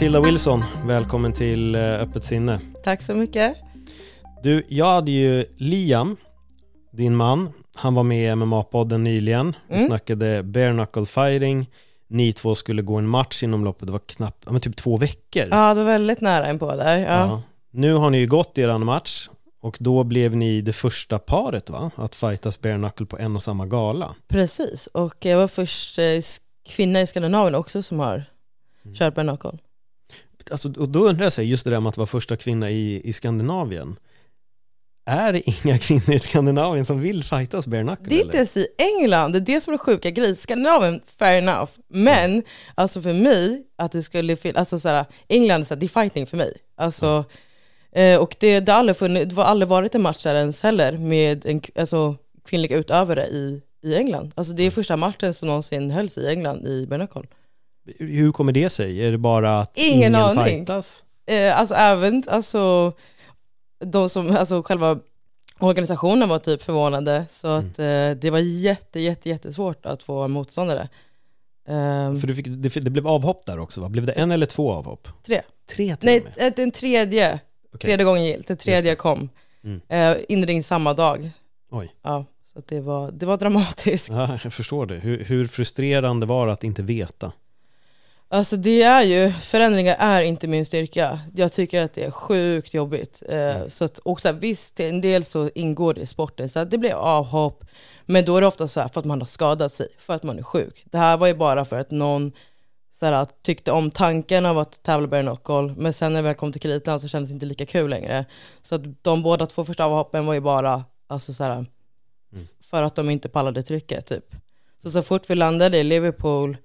Matilda Wilson, välkommen till eh, Öppet sinne. Tack så mycket. Du, jag hade ju Liam, din man, han var med i MMA-podden nyligen. Vi Mm. snackade bare knuckle fighting. Ni två skulle gå en match inom loppet, det var knappt, ja, men typ två veckor. Ja, det var väldigt nära in på där. Ja. Ja. Nu har ni ju gått er match och då blev ni det första paret va? Att fightas bare knuckle på en och samma gala. Precis, och jag var först eh, kvinna i Skandinavien också som har Mm. kört bare knuckle. Alltså, och då undrar jag, här, just det där med att vara första kvinna i, i Skandinavien. Är det inga kvinnor i Skandinavien som vill fightas bare knuckle? Det är inte ens i England, det är det som är sjuka grejen. Skandinavien, fair enough. Men alltså för mig, att det skulle alltså såhär, England, så här, det är fighting för mig. Alltså, eh, och det, det, har aldrig funnits, det har aldrig varit en match där ens heller med en alltså, kvinnliga utövare i, i England. Alltså det är första matchen som någonsin hölls i England i bare knuckle. Hur kommer det sig? Är det bara att Ingen ingen aning. fightas? Eh, alltså även alltså, de som, alltså själva organisationen var typ förvånade. Så att eh, det var jätte, jätte, jättesvårt att få en motståndare. Ehm, För du fick, det, det blev avhopp där också va? Blev det en eller två avhopp? tre. Tre till Nej, med? den tredje, Okej. tredje gången gilt. Den tredje kom. Mm. Eh, inring samma dag. Oj. Ja, så att det var, det var dramatiskt. Ja, jag förstår det. Hur, hur frustrerande var det att inte veta? Alltså det är ju, förändringar är inte min styrka. Jag tycker att det är sjukt jobbigt. Eh, så att, och så här, visst, till en del så ingår det i sporten, så att det blir avhopp. Men då är det ofta så här för att man har skadat sig, för att man är sjuk. Det här var ju bara för att någon så här, tyckte om tanken av att tävla bare knuckle, men sen när väl kom till kritan så kändes det inte lika kul längre. Så att de båda två första avhoppen var ju bara, alltså så här, för att de inte pallade trycket typ. Så så fort vi landade i Liverpool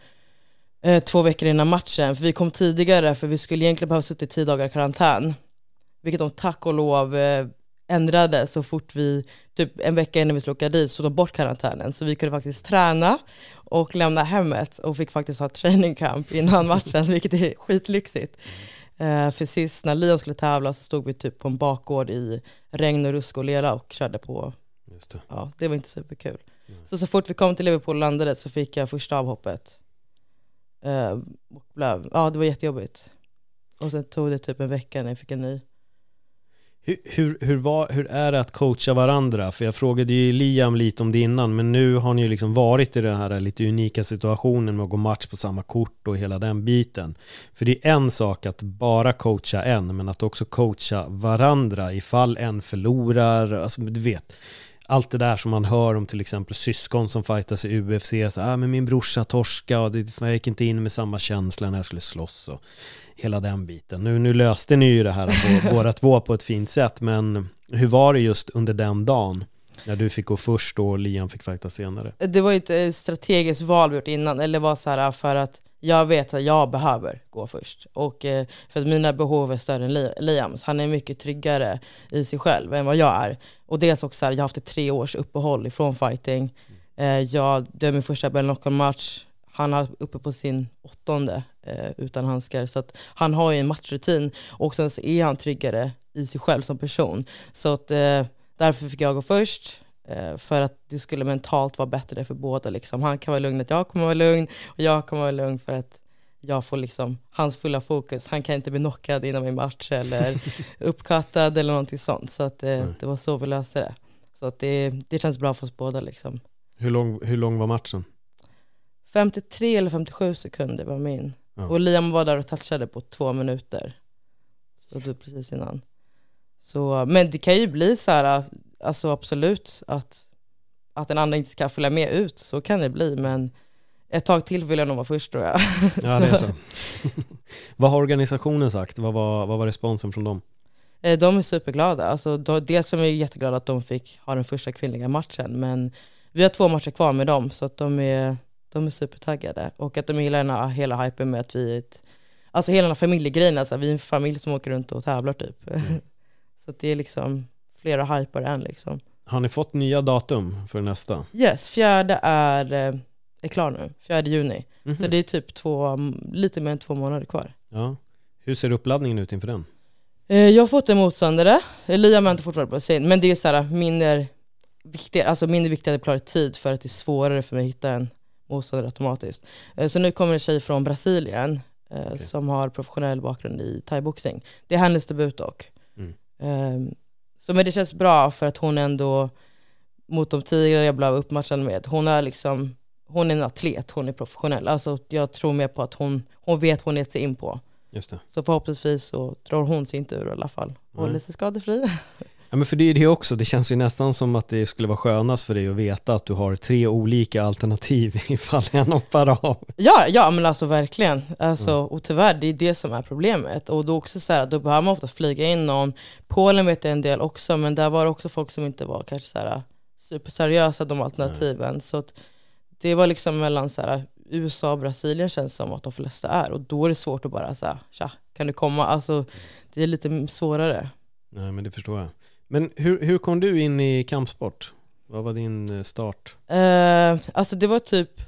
eh, två veckor innan matchen, för vi kom tidigare för vi skulle egentligen behöva suttit tio dagar i karantän. Vilket de tack och lov eh, ändrade så fort vi, typ en vecka innan vi skulle åka dit, så de bort karantänen. Så vi kunde faktiskt träna och lämna hemmet och fick faktiskt ha training camp innan matchen, vilket är skitlyxigt. Eh, för sist när Liam skulle tävla så stod vi typ på en bakgård i regn och rusk och lera och körde på Just det. ja, det var inte superkul. Så så fort vi kom till Liverpool och landade så fick jag första avhoppet. Eh, och blev, ja, det var jättejobbigt. Och sen tog det typ en vecka när jag fick en ny. Hur, hur, hur, var, hur är det att coacha varandra? För jag frågade ju Liam lite om det innan, men nu har ni ju liksom varit i den här lite unika situationen med att gå match på samma kort och hela den biten. För det är en sak att bara coacha en, men att också coacha varandra ifall en förlorar, alltså du vet. Allt det där som man hör om till exempel syskon som fightas i UFC, så, ah, men min brorsa torska och det, jag gick inte in med samma känsla när jag skulle slåss och hela den biten. Nu, nu löste ni ju det här på, båda två på ett fint sätt, men hur var det just under den dagen? När du fick gå först och Liam fick fighta senare. Det var ju ett eh, strategiskt val vi gjort innan, eller var så här för att jag vet att jag behöver gå först. Och eh, för att mina behov är större än Li- Liams. Han är mycket tryggare i sig själv än vad jag är. Och dels också så här, jag har haft ett tre års uppehåll ifrån fighting. Eh, jag, dömer min första Ben match Han är uppe på sin åttonde eh, utan handskar. Så att han har ju en matchrutin och sen så är han tryggare i sig själv som person. Så att, eh, därför fick jag gå först. Eh, för att det skulle mentalt vara bättre för båda. Liksom. Han kan vara lugn att jag kommer vara lugn och jag kommer vara lugn för att jag får liksom hans fulla fokus. Han kan inte bli knockad innan min match eller uppkattad eller någonting sånt. Så att, eh, det var så vi löste det. Så att det, det känns bra för oss båda. Liksom. Hur lång, hur lång var matchen? 53 eller 57 sekunder var min. Ja. Och Liam var där och touchade på två minuter. Så var precis innan. Så, men det kan ju bli så här, alltså absolut, att, att den andra inte ska följa med ut. Så kan det bli, men ett tag till vill jag nog vara först tror jag. Ja, det är så. vad har organisationen sagt? Vad var, vad var responsen från dem? Eh, De är superglada. Alltså, dels är vi jätteglada att de fick ha den första kvinnliga matchen, men vi har två matcher kvar med dem, så att de är, de är supertaggade. Och att de gillar den här hela hypen med att vi är ett, alltså hela den här familjegrejen, alltså vi är en familj som åker runt och tävlar typ. Så att det är liksom flera hypar än liksom. Har ni fått nya datum för nästa? Yes, fjärde är, eh, är klar nu, fjärde juni. Mhm. Så det är typ två, lite mer än två månader kvar. ja. Hur ser uppladdningen ut inför den? Eh, Jag har fått en motståndare, Liam har inte fortfarande på sin, men det är så här mindre viktigare, alltså mindre viktigt att klara tid för att det är svårare för mig att hitta en motståndare automatiskt. Eh, Så nu kommer en tjej från Brasilien eh, Okej. som har professionell bakgrund i thaiboxning. Det är hennes debut dock. Mm. Eh, Så men det känns bra för att hon ändå, mot de tidigare jag blev uppmatchad med, hon är liksom hon är en atlet, hon är professionell. Alltså jag tror mer på att hon, hon vet vad hon gett sig in på. Just det. Så förhoppningsvis så drar hon sin tur i alla fall. Och Mm. håller sig skadefri. Ja, men för det är det också, det känns ju nästan som att det skulle vara skönast för dig att veta att du har tre olika alternativ ifall en hoppar av. Ja, ja men alltså verkligen. Alltså, Mm. Och tyvärr, det är det som är problemet. Och då också så här, då behöver man ofta flyga in någon. Polen vet jag en del också, men där var det också folk som inte var kanske så här, superseriösa de alternativen. Så att det var liksom mellan så här, USA och Brasilien känns som att de flesta är. Och då är det svårt att bara säga, tja, kan du komma? Alltså, det är lite svårare. Nej men det förstår jag. Men hur, hur kom du in i kampsport? Vad var din eh, start? Eh, alltså det var typ,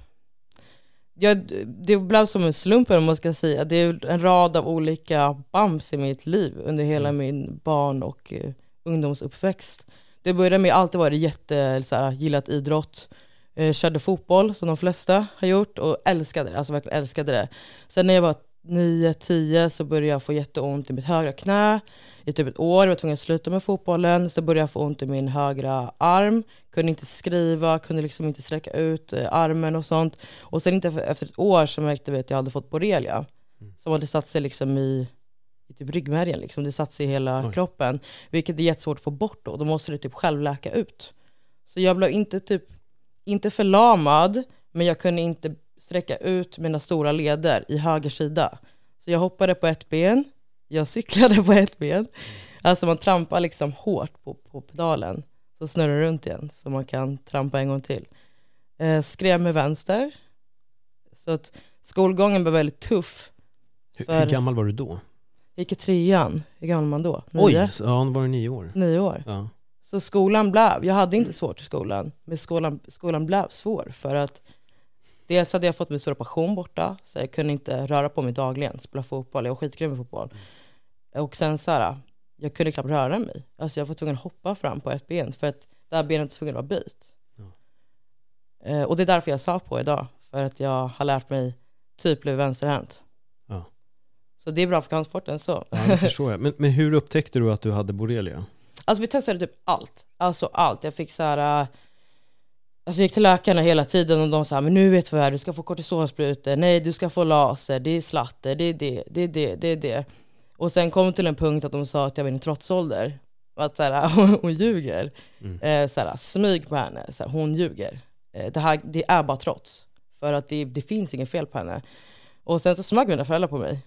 ja, det blev som en slump om man ska säga. Det är en rad av olika bumps i mitt liv under hela min barn och uh, ungdomsuppväxt. Det började med att jag alltid varit jätte, så här, gillat idrott. Eh, körde fotboll som de flesta har gjort och älskade det, alltså verkligen älskade det. Sen när jag var 9-10 så började jag få jätteont i mitt högra knä i typ ett år, jag var tvungen att sluta med fotbollen. Så började jag få ont i min högra arm, kunde inte skriva, kunde liksom inte sträcka ut eh, armen och sånt. Och sen inte efter ett år så märkte vi att jag hade fått borrelia. Mm. Som hade satt sig liksom i, i typ ryggmärgen, liksom. det satt sig i hela Oj. kroppen. Vilket är jättesvårt att få bort då, då måste det typ själv läka ut. Så jag blev inte typ, inte förlamad, men jag kunde inte sträcka ut mina stora leder i höger sida. Så jag hoppade på ett ben, jag cyklade på ett ben. Alltså man trampar liksom hårt på, på pedalen. Så snurrar det runt igen så man kan trampa en gång till. Eh, skrev med vänster. Så att skolgången blev väldigt tuff. Hur, hur gammal var du då? Jag gick i trean. Hur gammal är man då? Oj, Nio? så- ja, då var du nio år. Nio år. Ja. Så skolan blev, jag hade inte svårt i skolan, men skolan, skolan blev svår för att dels hade jag fått min stora passion borta, så jag kunde inte röra på mig dagligen, spela fotboll, jag var skitgrym i fotboll. Och sen så här, jag kunde knappt röra mig. Alltså jag var tvungen att hoppa fram på ett ben för att det här benet var tvungen att vara böjt. Ja. Eh, och det är därför jag sa på idag, för att jag har lärt mig typ bli vänsterhänt. Ja. Så det är bra för kampsporten så. ja, det förstår jag. Men, men hur upptäckte du att du hade borrelia? Alltså vi testade typ allt. Alltså allt. Jag fick så här... äh, Alltså jag gick till läkarna hela tiden och de sa men nu vet du vad det är, du ska få kortisonsprutor, nej du ska få laser, det är slatter, det är det, det är det, det är det. Och sen kom till en punkt att de sa att jag var i trotsålder. Att så här, hon ljuger. Mm. Eh, så här, smyg på henne, så här, hon ljuger. Eh, det, här, det är bara trots. För att det, det finns inget fel på henne. Och sen så smög mina föräldrar på mig.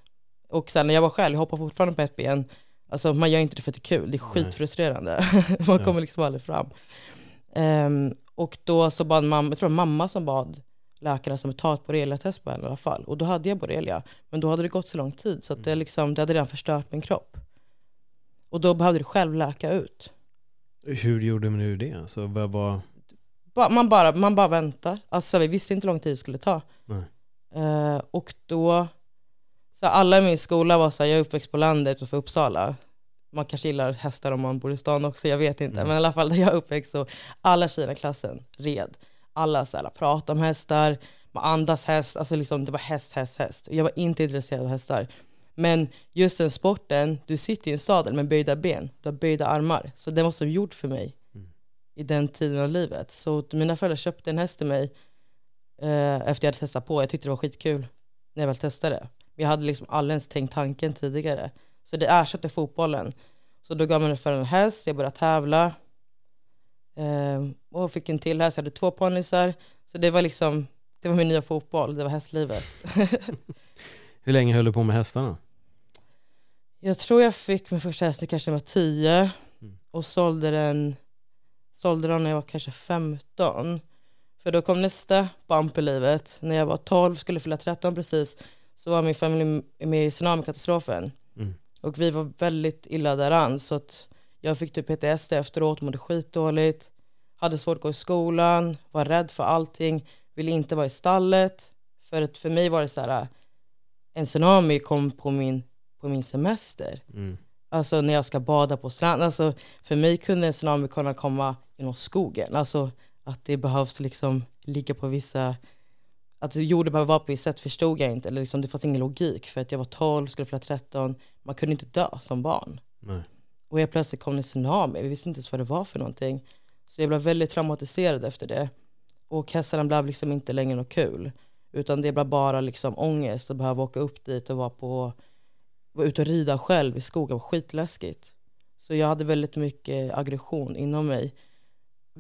Och sen när jag var själv, jag hoppar fortfarande på ett ben. Alltså man gör inte det för att det är kul, det är skitfrustrerande. man Ja. kommer liksom aldrig fram. Ehm, och då så bad mamma, jag tror det var mamma som bad läkarna som ta ett borrelia-test på henne i alla fall. Och då hade jag borrelia. Men då hade det gått så lång tid så att det, liksom, det hade redan förstört min kropp. Och då behövde det själv läka ut. Hur gjorde du det? Så vad var... Man bara, man bara väntar. Alltså vi visste inte hur lång tid det skulle ta. Eh, och då, så alla i min skola var så här, jag är uppväxt på landet utanför Uppsala. Man kanske gillar hästar om man bor i stan också, jag vet inte. Mm. Men i alla fall där jag är uppväxt så, alla tjejerna i klassen red. Alla så här, pratade om hästar, man andas häst, alltså liksom det var häst, häst, häst. Jag var inte intresserad av hästar. Men just den sporten, du sitter i en sadel med böjda ben, du har böjda armar. Så det var som gjort för mig Mm. i den tiden av livet. Så mina föräldrar köpte en häst till mig eh, efter jag hade testat på. Jag tyckte det var skitkul när jag väl testade. Men jag hade liksom aldrig ens tänkt tanken tidigare. Så det ersatte fotbollen. Så då gav man mig för en häst, jag började tävla. Eh, och fick en till häst, jag hade två ponnyer. Så det var liksom, det var min nya fotboll, det var hästlivet. Hur länge höll du på med hästarna? Jag tror jag fick min första häst när jag kanske var 10 Mm. och sålde den, sålde den när jag var kanske 15. För då kom nästa bump i livet. När jag var 12, skulle fylla 13 precis, så var min familj med i tsunamikatastrofen. Mm. Och vi var väldigt illa däran så att Jag fick typ PTSD efteråt, mådde skitdåligt. Hade svårt att gå i skolan, var rädd för allting, ville inte vara i stallet. För, att för mig var det så här, en tsunami kom på min, på min semester. Mm. Alltså när jag ska bada på stranden. Alltså, för mig kunde en tsunami kunna komma genom skogen. Alltså att det behövs liksom ligga på vissa att jorden behöver vara på ett sätt förstod jag inte. Eller liksom, det fanns ingen logik för att jag var 12, skulle fylla 13. Man kunde inte dö som barn. Nej. Och helt plötsligt kom det en tsunami. Vi visste inte ens vad det var för någonting. Så jag blev väldigt traumatiserad efter det. Och hästarna blev liksom inte längre något kul. Utan det blev bara liksom ångest att behöva åka upp dit och vara på vara ute och rida själv i skogen. var skitläskigt. Så jag hade väldigt mycket aggression inom mig.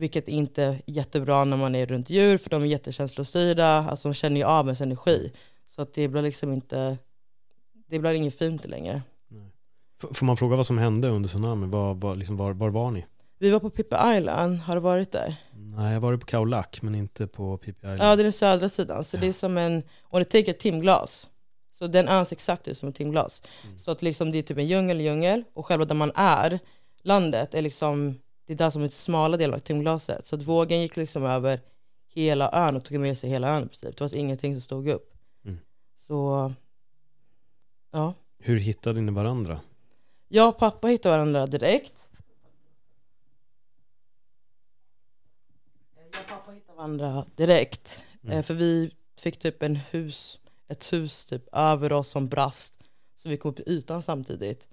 Vilket inte är jättebra när man är runt djur för de är jättekänslostyrda. Alltså de känner ju av ens energi. Så att det blir liksom inte, det blir inget fint längre. Får man fråga vad som hände under tsunamin? Var, var, liksom, var, var var ni? Vi var på Pippi Island, har du varit där? Nej, jag var på Khao Lak men inte på Phi Island. Ja, det är den södra sidan. Så det är som en, om du tänker ett timglas. Så den ön ser exakt ut som ett timglas. Så att liksom det är typ en djungel, djungel. Och själva där man är, landet, är liksom, det är där som är smala delen av timglaset. Så att vågen gick liksom över hela ön och tog med sig hela ön i princip. Det var ingenting som stod upp. Mm. Så, ja. Hur hittade ni varandra? Jag och pappa hittade varandra direkt. Jag och pappa hittade varandra direkt. Mm. Eh, För vi fick typ en hus, ett hus typ över oss som brast. Så vi kom upp i ytan samtidigt.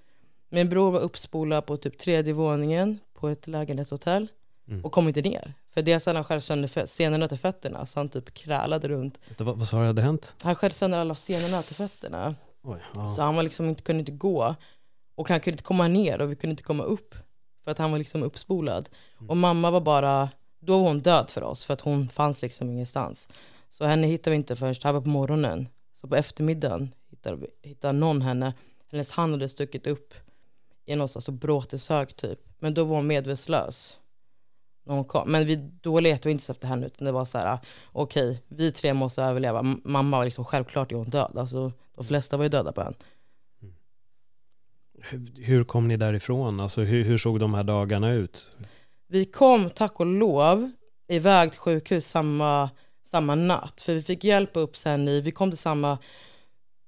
Min bror var uppspolad på typ tredje våningen på ett lägenhetshotell. Mm. Och kom inte ner. För dels hade han skär sönder senorna till fötterna. Så han typ krälade runt. Vänta, vad, vad sa du hade hänt? Han skär sönder alla senorna till fötterna. Oj, ja. Så han var liksom inte, kunde inte gå. Och han kunde inte komma ner och vi kunde inte komma upp. För att han var liksom uppspolad. Och mamma var bara, då var hon död för oss. För att hon fanns liksom ingenstans. Så henne hittade vi inte först, det här var på morgonen. Så på eftermiddagen hittade, vi, hittade någon henne. Hennes hand hade stuckit upp i någonstans på bråteshög typ. Men då var hon medvetslös. När hon kom. Men vi, då letade vi inte efter henne utan det var så här, okej, vi tre måste överleva. M- mamma var liksom självklart är hon död. Alltså, de flesta var ju döda på ön. Hur, hur kom ni därifrån? Alltså hur, hur såg de här dagarna ut? Vi kom tack och lov iväg till sjukhus samma, samma natt. För vi fick hjälp upp sen i, vi kom till samma,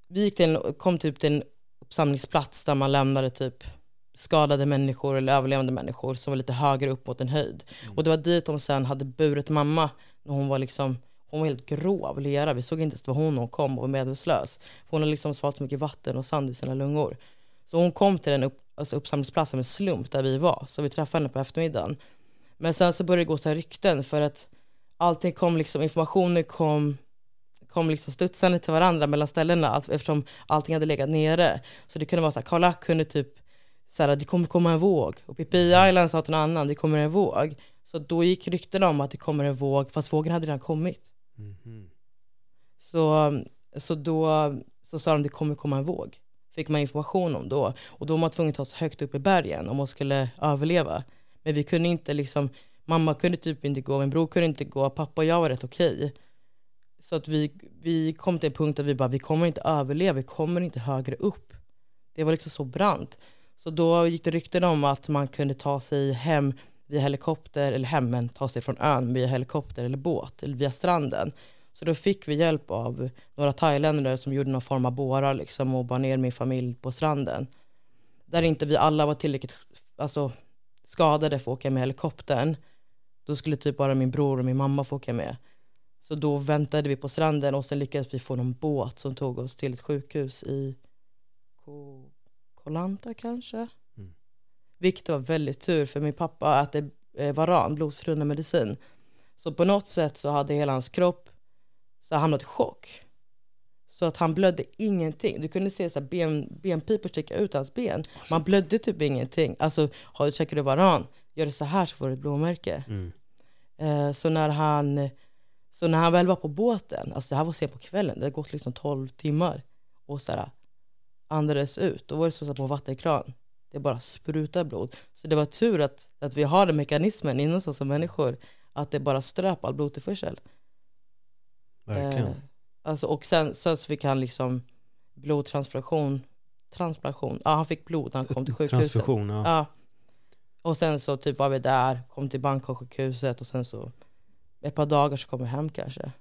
vi gick till en, kom typ till en uppsamlingsplats där man lämnade typ skadade människor eller överlevande människor som var lite högre upp mot en höjd. Och det var dit de sen hade burit mamma när hon var liksom hon var helt grå av lera. Vi såg inte ens det var hon hon kom och var medvetslös. För hon hade liksom svalt så mycket vatten och sand i sina lungor. Så hon kom till den upp, alltså uppsamlingsplatsen med slump där vi var. Så vi träffade henne på eftermiddagen. Men sen så började det gå så här rykten för att allting kom liksom, informationen kom, kom liksom studsande till varandra mellan ställena eftersom allting hade legat nere. Så det kunde vara så här, Karl Lack kunde typ så här, det kommer komma en våg. Och Pippi Island sa till någon annan, det kommer en våg. Så då gick rykten om att det kommer en våg, fast vågen hade redan kommit. Mhm. Så, så då så sa de det kommer komma en våg. Fick man information om då. Och då var man tvungen att ta sig högt upp i bergen om man skulle överleva. Men vi kunde inte liksom, mamma kunde typ inte gå, min bror kunde inte gå, pappa och jag var rätt okej. Så att vi, vi kom till en punkt där vi bara, vi kommer inte överleva, vi kommer inte högre upp. Det var liksom så brant. Så då gick det rykten om att man kunde ta sig hem via helikopter, eller hem, men ta sig från ön via helikopter eller båt, eller via stranden. Så då fick vi hjälp av några thailändare som gjorde någon form av bårar liksom och bar ner min familj på stranden. Där inte vi alla var tillräckligt alltså, skadade för att åka med helikoptern. Då skulle typ bara min bror och min mamma få åka med. Så då väntade vi på stranden och sen lyckades vi få någon båt som tog oss till ett sjukhus i Ko- Koh-Lanta kanske. Mm. Vilket var väldigt tur för min pappa äter eh, varan, blodförtunnande medicin. Så på något sätt så hade hela hans kropp så hamnat i chock. Så att han blödde ingenting. Du kunde se så ben, benpipor sticka ut hans ben. Man blödde typ ingenting. Alltså, har du käkat du varan, gör det så här så får du ett blåmärke. Mm. Eh, så, när han, så när han väl var på båten, alltså det här var sent på kvällen, det hade gått liksom 12 timmar. Och så här, andades ut, då var det så att på vattenkran. Det bara sprutade blod. Så det var tur att, att vi har den mekanismen inom oss som människor. Att det bara ströp all blodtillförsel. Verkligen. Eh, alltså, och sen, sen så fick han liksom blodtransfusion, transplantation. Ja, han fick blod när han kom till sjukhuset. Transfusion, ja. Ja. Och sen så typ var vi där, kom till Bangkok-sjukhuset och sen så ett par dagar så kom vi hem kanske.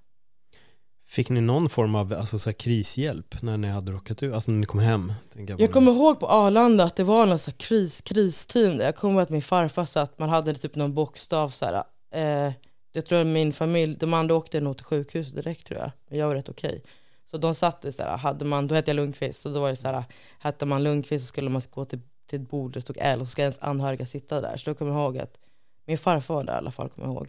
Fick ni någon form av alltså, så krishjälp när ni hade råkat ut, alltså när ni kom hem? Jag på. kommer ihåg på Arlanda att det var någon så kris, kristeam där. Jag kommer ihåg att min farfar sa att man hade typ någon bokstav så här. Eh, jag tror min familj, de andra åkte nog till sjukhuset direkt tror jag. Men jag var rätt okej. Så de satt så här, hade man, då hette jag Lundqvist, så då var det så här, hette man Lundqvist så skulle man gå till, till ett bord där det stod L och så ska ens anhöriga sitta där. Så då kommer jag ihåg att min farfar var där i alla fall, kommer jag ihåg.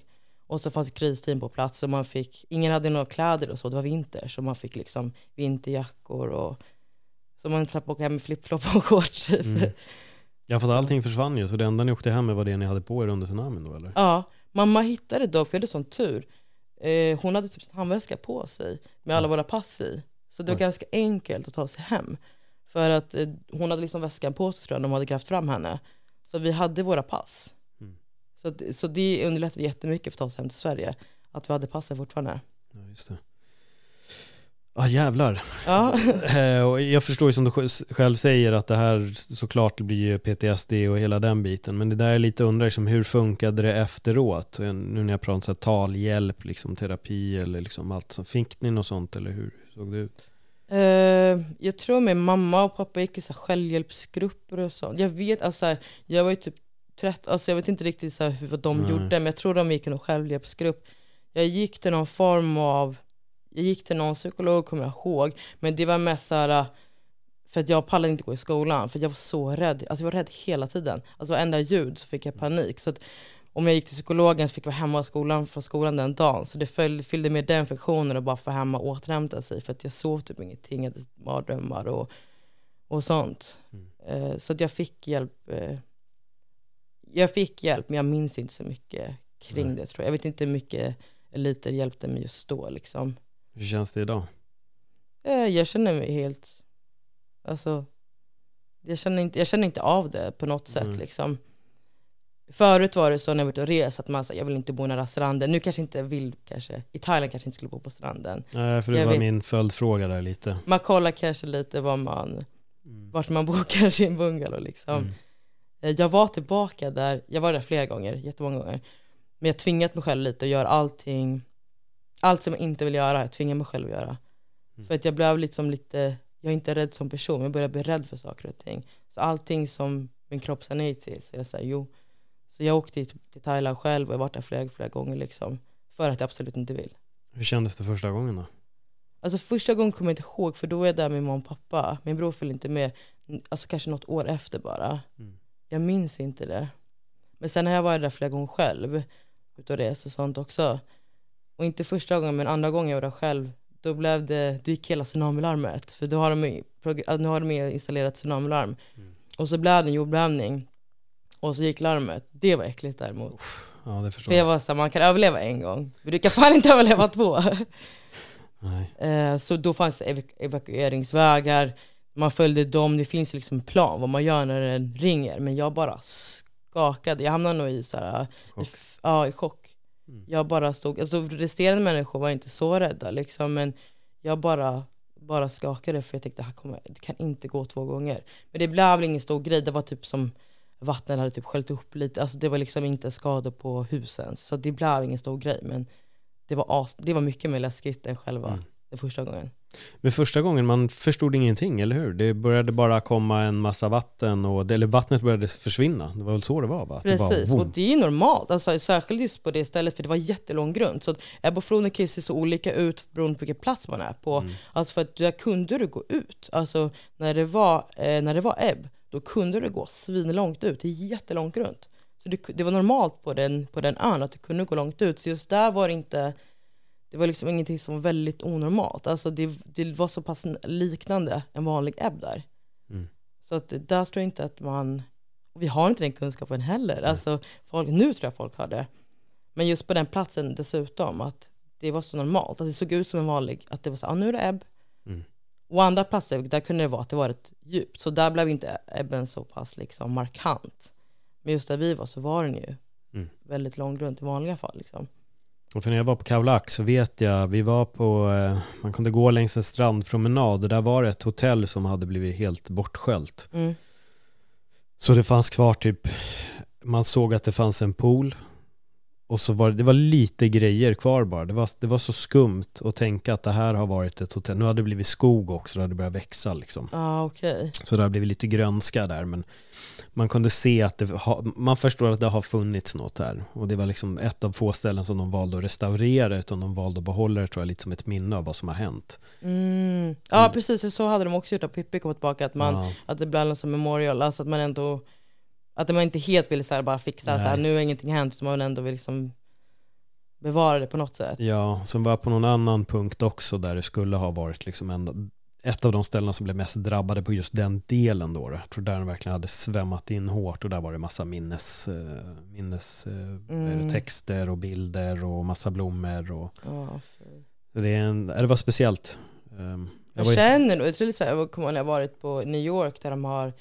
Och så fanns kristeam på plats och man fick, ingen hade några kläder och så, det var vinter, så man fick liksom vinterjackor och så man slapp åka hem med flipflop och shorts typ. Mm. Ja för allting försvann ju, så det enda ni åkte hem med var det ni hade på er under tsunamin då eller? Ja, mamma hittade dock, för jag hade sån tur. Eh, hon hade typ en handväska på sig med alla våra pass i. Så det var Oj. ganska enkelt att ta sig hem. För att eh, hon hade liksom väskan på sig tror jag, de hade grävt fram henne. Så vi hade våra pass. Så, så det underlättade jättemycket för sig hem till Sverige. Att vi hade passen fortfarande. Ja, just det. Ja jävlar. Ja, Eh, och jag förstår ju som du sj- själv säger att det här såklart blir ju PTSD och hela den biten. Men det där är lite undrar liksom, hur funkade det efteråt? Nu när jag pratar om så här, talhjälp, liksom, terapi eller liksom allt. Så fick ni något sånt eller hur såg det ut? Eh, jag tror min mamma och pappa gick i så här självhjälpsgrupper och sånt. Jag vet, alltså, jag var ju typ 13, alltså jag vet inte riktigt så här vad de Nej. gjorde, men jag tror de gick i någon självhjälpsgrupp. Jag gick till någon form av, jag gick till någon psykolog kommer jag ihåg, men det var mest så här, för att jag pallade inte gå i skolan, för jag var så rädd. Alltså jag var rädd hela tiden. Alltså varenda ljud så fick jag panik. Så att om jag gick till psykologen så fick jag vara hemma i skolan från skolan den dagen. Så det följde, fyllde med den funktionen att bara få hemma och återhämta sig. För att jag sov typ ingenting, jag hade mardrömmar och, och sånt. Mm. Eh, så att jag fick hjälp. Jag fick hjälp men jag minns inte så mycket kring Nej. det tror jag. Jag vet inte hur mycket eliter hjälpte mig just då liksom. Hur känns det idag? Eh, jag känner mig helt, alltså, jag känner inte, jag känner inte av det på något sätt liksom. Förut var det så när jag var ute och reste att man sa jag vill inte bo nära stranden. Nu kanske inte vill kanske, i Thailand kanske inte skulle bo på stranden. Nej, för det Jag var vet. min följdfråga där lite. Man kollar kanske lite vad man, Mm. vart man bor kanske i en bungalow liksom. Mm. Eh, Jag var tillbaka där, jag var där flera gånger, jättemånga gånger. Men jag tvingat mig själv lite att göra allting, allt som jag inte vill göra, jag tvingar mig själv att göra. Mm. För att jag blev liksom lite, jag är inte rädd som person, jag börjar bli rädd för saker och ting. Så allting som min kropp sa nej till, så jag säger jo. Så jag åkte till, Thailand själv och jag varit där flera, flera gånger liksom. För att jag absolut inte vill. Hur kändes det första gången då? Alltså första gången kommer jag inte ihåg för då är jag där med mamma och pappa. Min bror följde inte med, alltså kanske något år efter bara. Mm. Jag minns inte det. Men sen har jag varit där flera gånger själv. Ute och rest och sånt också. Och inte första gången men andra gången jag var där själv. Då blev det, då gick hela tsunamilarmet. För då har de, nu har de installerat tsunamilarm. Mm. Och så blev det en jordbävning. Och så gick larmet. Det var äckligt däremot. Ja, det förstår För jag var så här, man kan överleva en gång. Vi brukar fan inte överleva två. Nej. Eh, så då fanns evakueringsvägar, man följde dem, det finns liksom en plan vad man gör när den ringer. Men jag bara skakade, jag hamnade nog i så här, i, Chock. f- ja, i chock. Mm. Jag bara stod, alltså resterande människor var inte så rädda liksom, men jag bara, bara skakade för jag tänkte det här kommer, det kan inte gå två gånger. Men det blev väl ingen stor grej, det var typ som vattnet hade typ sköljt upp lite, alltså det var liksom inte skador på husen. Så det blev ingen stor grej, men det var, as, det var mycket mer läskigt än själva Mm. Den första gången. Men första gången, man förstod ingenting, eller hur? Det började bara komma en massa vatten, och, eller vattnet började försvinna. Det var väl så det var va? Att det bara, Precis, och det är normalt, alltså, särskilt just på det stället för det var jättelång grund. Så att Ebba och floden kan ju se så olika ut beroende på vilken plats man är på. Mm. Alltså för att där kunde du gå ut, alltså när det var, eh, när det var ebb, då kunde du gå svinlångt ut, det är jättelångt runt. Så det, det var normalt på den, på den ön att du kunde gå långt ut, så just där var det inte, det var liksom ingenting som var väldigt onormalt. Alltså det, det var så pass liknande en vanlig ebb där. Mm. Så att där tror jag inte att man, vi har inte den kunskapen heller. Alltså folk, nu tror jag folk har det. Men just på den platsen dessutom, att det var så normalt. Att det såg ut som en vanlig, att det var så, ah, nu är det ebb. Mm. Och andra platser, där kunde det vara att det var ett djupt. Så där blev inte ebben så pass liksom markant. Men just där vi var så var den ju Mm. väldigt långrunt i vanliga fall. Liksom. Och för när jag var på Kaulak så vet jag, vi var på, eh, man kunde gå längs en strandpromenad och där var det ett hotell som hade blivit helt bortsköljt. Mm. Så det fanns kvar typ man såg att det fanns en pool och så var det, det var lite grejer kvar bara. Det var, det var så skumt att tänka att det här har varit ett hotell. Nu hade det blivit skog också, det hade börjat växa liksom. Ah. Okay. Så det har blivit lite grönska där, men man kunde se att det ha, man förstår att det har funnits något här. Och det var liksom ett av få ställen som de valde att restaurera, utan de valde att behålla det tror jag lite som ett minne av vad som har hänt. Mm. Ja, mm. precis. Så hade de också gjort att Pippi kom tillbaka, att, man, ja. att det blev som memorial, alltså att man ändå att man inte helt vill så här, bara fixa, så här, nu har ingenting hänt, utan man ändå vill liksom bevara det på något sätt. Ja, som var på någon annan punkt också där det skulle ha varit liksom en, ett av de ställena som blev mest drabbade på just den delen då. Jag tror där den verkligen hade svämmat in hårt och där var det massa minnes, eh, minnes eh, mm. texter och bilder och massa blommor. Och, oh, det, är en, det var speciellt. Um, jag, jag känner nog, jag tror så här, jag kommer ihåg när jag varit på New York där de har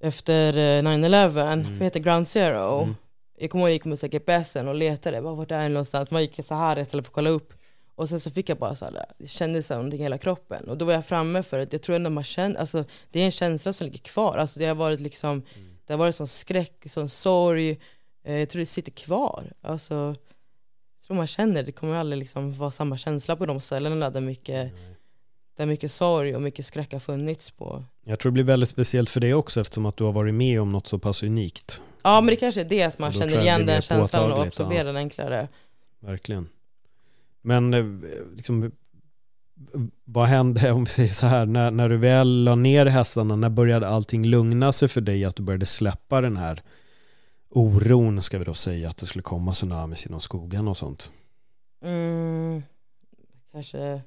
efter 9-11, eh, mm. vad heter Ground Zero? Mm. Jag kommer ihåg jag gick med GPSen och letade, bara, vart är det någonstans? Man gick så här istället för att kolla upp. Och sen så fick jag bara så här, det kändes någonting i hela kroppen. Och då var jag framme för att jag tror ändå man känner, alltså det är en känsla som ligger kvar. Alltså det har varit liksom, mm. det har varit sån skräck, sån sorg. Eh, jag tror det sitter kvar. Alltså, jag tror man känner, det kommer aldrig liksom vara samma känsla på de ställena där mycket mm där mycket sorg och mycket skräck har funnits på. Jag tror det blir väldigt speciellt för dig också eftersom att du har varit med om något så pass unikt. Ja men det kanske är det att man känner igen den känslan och absorberar ja. den enklare. Verkligen. Men eh, liksom, vad hände, om vi säger så här, när, när du väl la ner hästarna, när började allting lugna sig för dig? Att du började släppa den här oron, ska vi då säga, att det skulle komma tsunamis inom skogen och sånt? Mm, kanske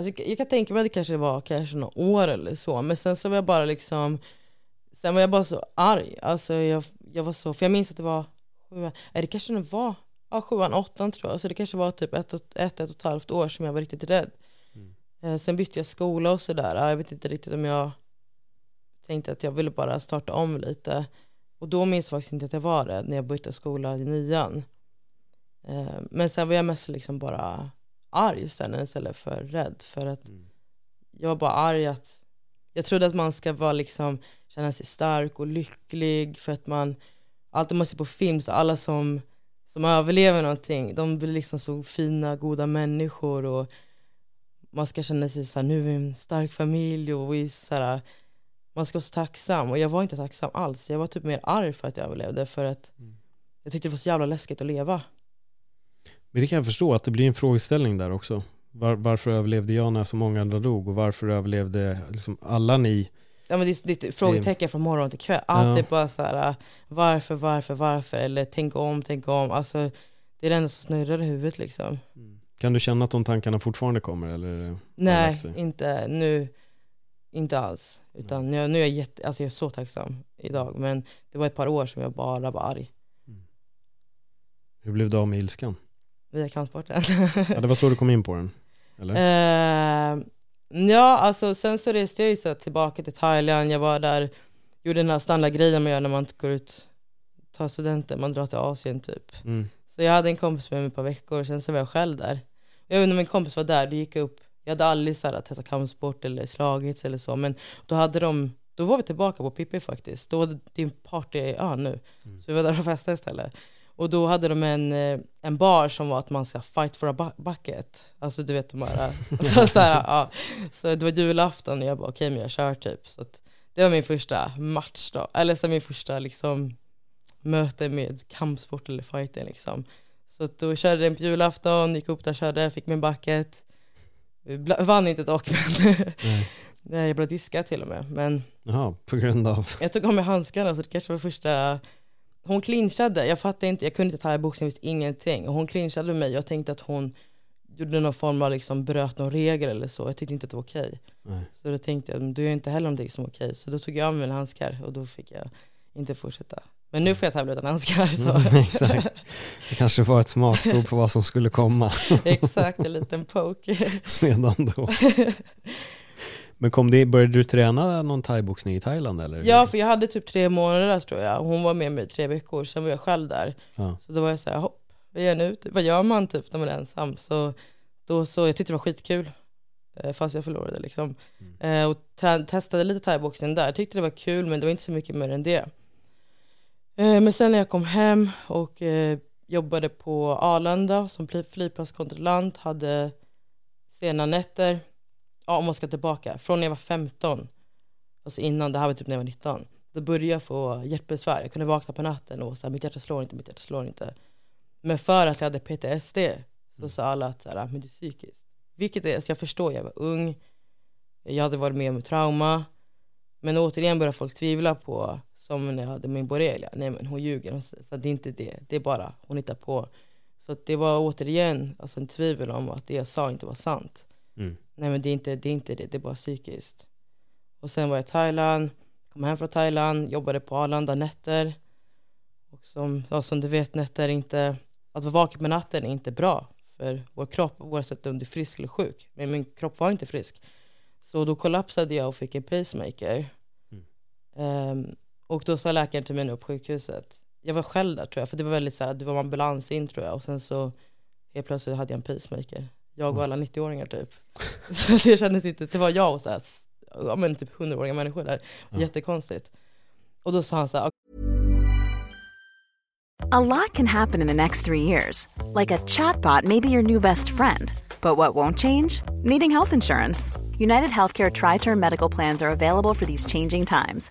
Alltså, jag kan tänka mig att det kanske var kanske några år eller så, men sen så var jag bara liksom Sen var jag bara så arg, alltså jag, jag var så, för jag minns att det var sjuan, det kanske det var, ja sjuan, åttan tror jag, så det kanske var typ ett, ett, ett, ett och ett halvt år som jag var riktigt rädd. Mm. Eh, sen bytte jag skola och sådär, jag vet inte riktigt om jag tänkte att jag ville bara starta om lite. Och då minns jag faktiskt inte att jag var rädd när jag bytte skola i nian. Eh, men sen var jag mest liksom bara arg sen istället för rädd. För att mm. jag var bara arg att jag trodde att man ska vara liksom, känna sig stark och lycklig för att man, alltid man ser på film så alla som, som överlever någonting, de blir liksom så fina, goda människor och man ska känna sig såhär, nu är vi en stark familj och vi såhär, man ska vara så tacksam och jag var inte tacksam alls. Jag var typ mer arg för att jag överlevde för att mm. jag tyckte det var så jävla läskigt att leva. Men det kan jag förstå att det blir en frågeställning där också. Var, varför överlevde jag när så många andra dog och varför överlevde liksom alla ni? Ja men det är lite frågetecken från morgon till kväll. Allt ja. är bara så här, varför, varför, varför? Eller tänk om, tänk om. Alltså, det är det enda som snurrar i huvudet liksom. Mm. Kan du känna att de tankarna fortfarande kommer? Eller Nej, inte nu. Inte alls. Utan jag, nu är jag, jätte, alltså jag är så tacksam idag. Men det var ett par år som jag bara var arg. Mm. Hur blev du av med ilskan? Via kampsporten. ja, det var så du kom in på den? Eller? Uh, ja, alltså sen så reste jag ju så tillbaka till Thailand. Jag var där, gjorde den här standardgrejen man gör när man går ut, tar studenten, man drar till Asien typ. Mm. Så jag hade en kompis med mig ett par veckor, sen så var jag själv där. Jag inte om min kompis var där, det gick upp, jag hade aldrig så här, testat kampsport eller slagits eller så, men då hade de då var vi tillbaka på Pippi faktiskt. Då var det din partyö nu. Mm. Så vi var där och festade istället. Och då hade de en, eh, en bar som var att man ska fight for a bucket. Alltså du vet de här, så, så, här, ja. så det var julafton och jag bara okej okay, men jag kör typ. Så det var min första match då, eller så min första liksom möte med kampsport eller fighting liksom. Så då körde jag på julafton, gick upp där, körde, fick min bucket. Vann inte dock men jag blev diskad till och med. Men Jaha, på grund av? Jag tog av mig handskarna så det kanske var första hon clinchade, jag fattade inte, jag kunde inte thaiboxning, visste ingenting. Och hon clinchade med mig, jag tänkte att hon gjorde någon form av, liksom, bröt någon regel eller så. Jag tyckte inte att det var okej. Okay. Så då tänkte jag, du gör inte heller någonting som är okej. Så då tog jag av mig mina handskar och då fick jag inte fortsätta. Men nu får jag tävla utan handskar. Så. Mm, exakt. Det kanske var ett smakprov på vad som skulle komma. exakt, en liten poke. Redan då. Men kom det, började du träna någon thaiboxning i Thailand eller? Ja, för jag hade typ tre månader tror jag. Hon var med mig i tre veckor, sen var jag själv där. Ja. Så då var jag såhär, hopp, vad gör nu? Vad gör man typ när man är ensam? Så, då, så jag tyckte det var skitkul, eh, fast jag förlorade liksom. Mm. Eh, och testade lite thaiboxning där, jag tyckte det var kul men det var inte så mycket mer än det. Eh, men sen när jag kom hem och eh, jobbade på Arlanda som flygplatskontrollant, hade sena nätter. Ja, om man ska tillbaka, från när jag var 15, alltså innan, det här var typ när jag var 19. Då började jag få hjärtbesvär. Jag kunde vakna på natten och säga mitt hjärta slår inte, mitt hjärta slår inte. Men för att jag hade PTSD så sa alla att så men det är psykiskt. Vilket är, så jag förstår, jag var ung, jag hade varit med om trauma. Men återigen börjar folk tvivla på, som när jag hade min borrelia, nej men hon ljuger, så det är inte det, det är bara, hon hittar på. Så det var återigen alltså en tvivel om att det jag sa inte var sant. Mm. Nej men det är, inte, det är inte det, det är bara psykiskt. Och sen var jag i Thailand, kom hem från Thailand, jobbade på Arlanda nätter. Och som, ja, som du vet, nätter inte, att vara vaken på natten är inte bra för vår kropp oavsett om du är frisk eller sjuk. Men min kropp var inte frisk. Så då kollapsade jag och fick en pacemaker. Mm. Um, och då sa läkaren till mig upp på sjukhuset. Jag var själv där tror jag, för det var väldigt så här, det var ambulans in tror jag. Och sen så helt plötsligt hade jag en pacemaker. Jag och mm. alla 90-åringar typ. så det kändes inte, det var jag och så här, ja men typ 100-åriga människor där. Jättekonstigt. Och då sa han så här, A lot can happen in the next three years. Like a chatbot may be your new best friend. But what won't change? Needing health insurance. United Healthcare Tri Term Medical Plans are available for these changing times.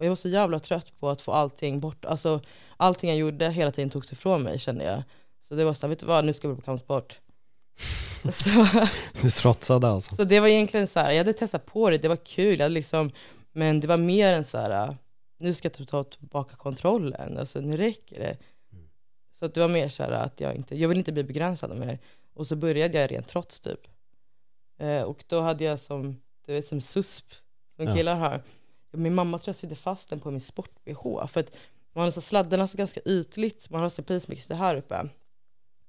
Och jag var så jävla trött på att få allting bort. Alltså allting jag gjorde hela tiden togs ifrån mig kände jag. Så det var så vet du vad, nu ska jag bli på kampsport. så, du trotsade alltså? Så det var egentligen så här, jag hade testat på det, det var kul, jag liksom, men det var mer än så här, nu ska jag ta tillbaka kontrollen, alltså nu räcker det. Så det var mer så här att jag inte, jag vill inte bli begränsad mer. Och så började jag rent trots typ. Eh, och då hade jag som, du vet som susp, som ja. killar har. Min mamma tror jag sydde fast den på min sport-bh. För att man har så sladdarna så ganska ytligt, man har så pacemaker här uppe.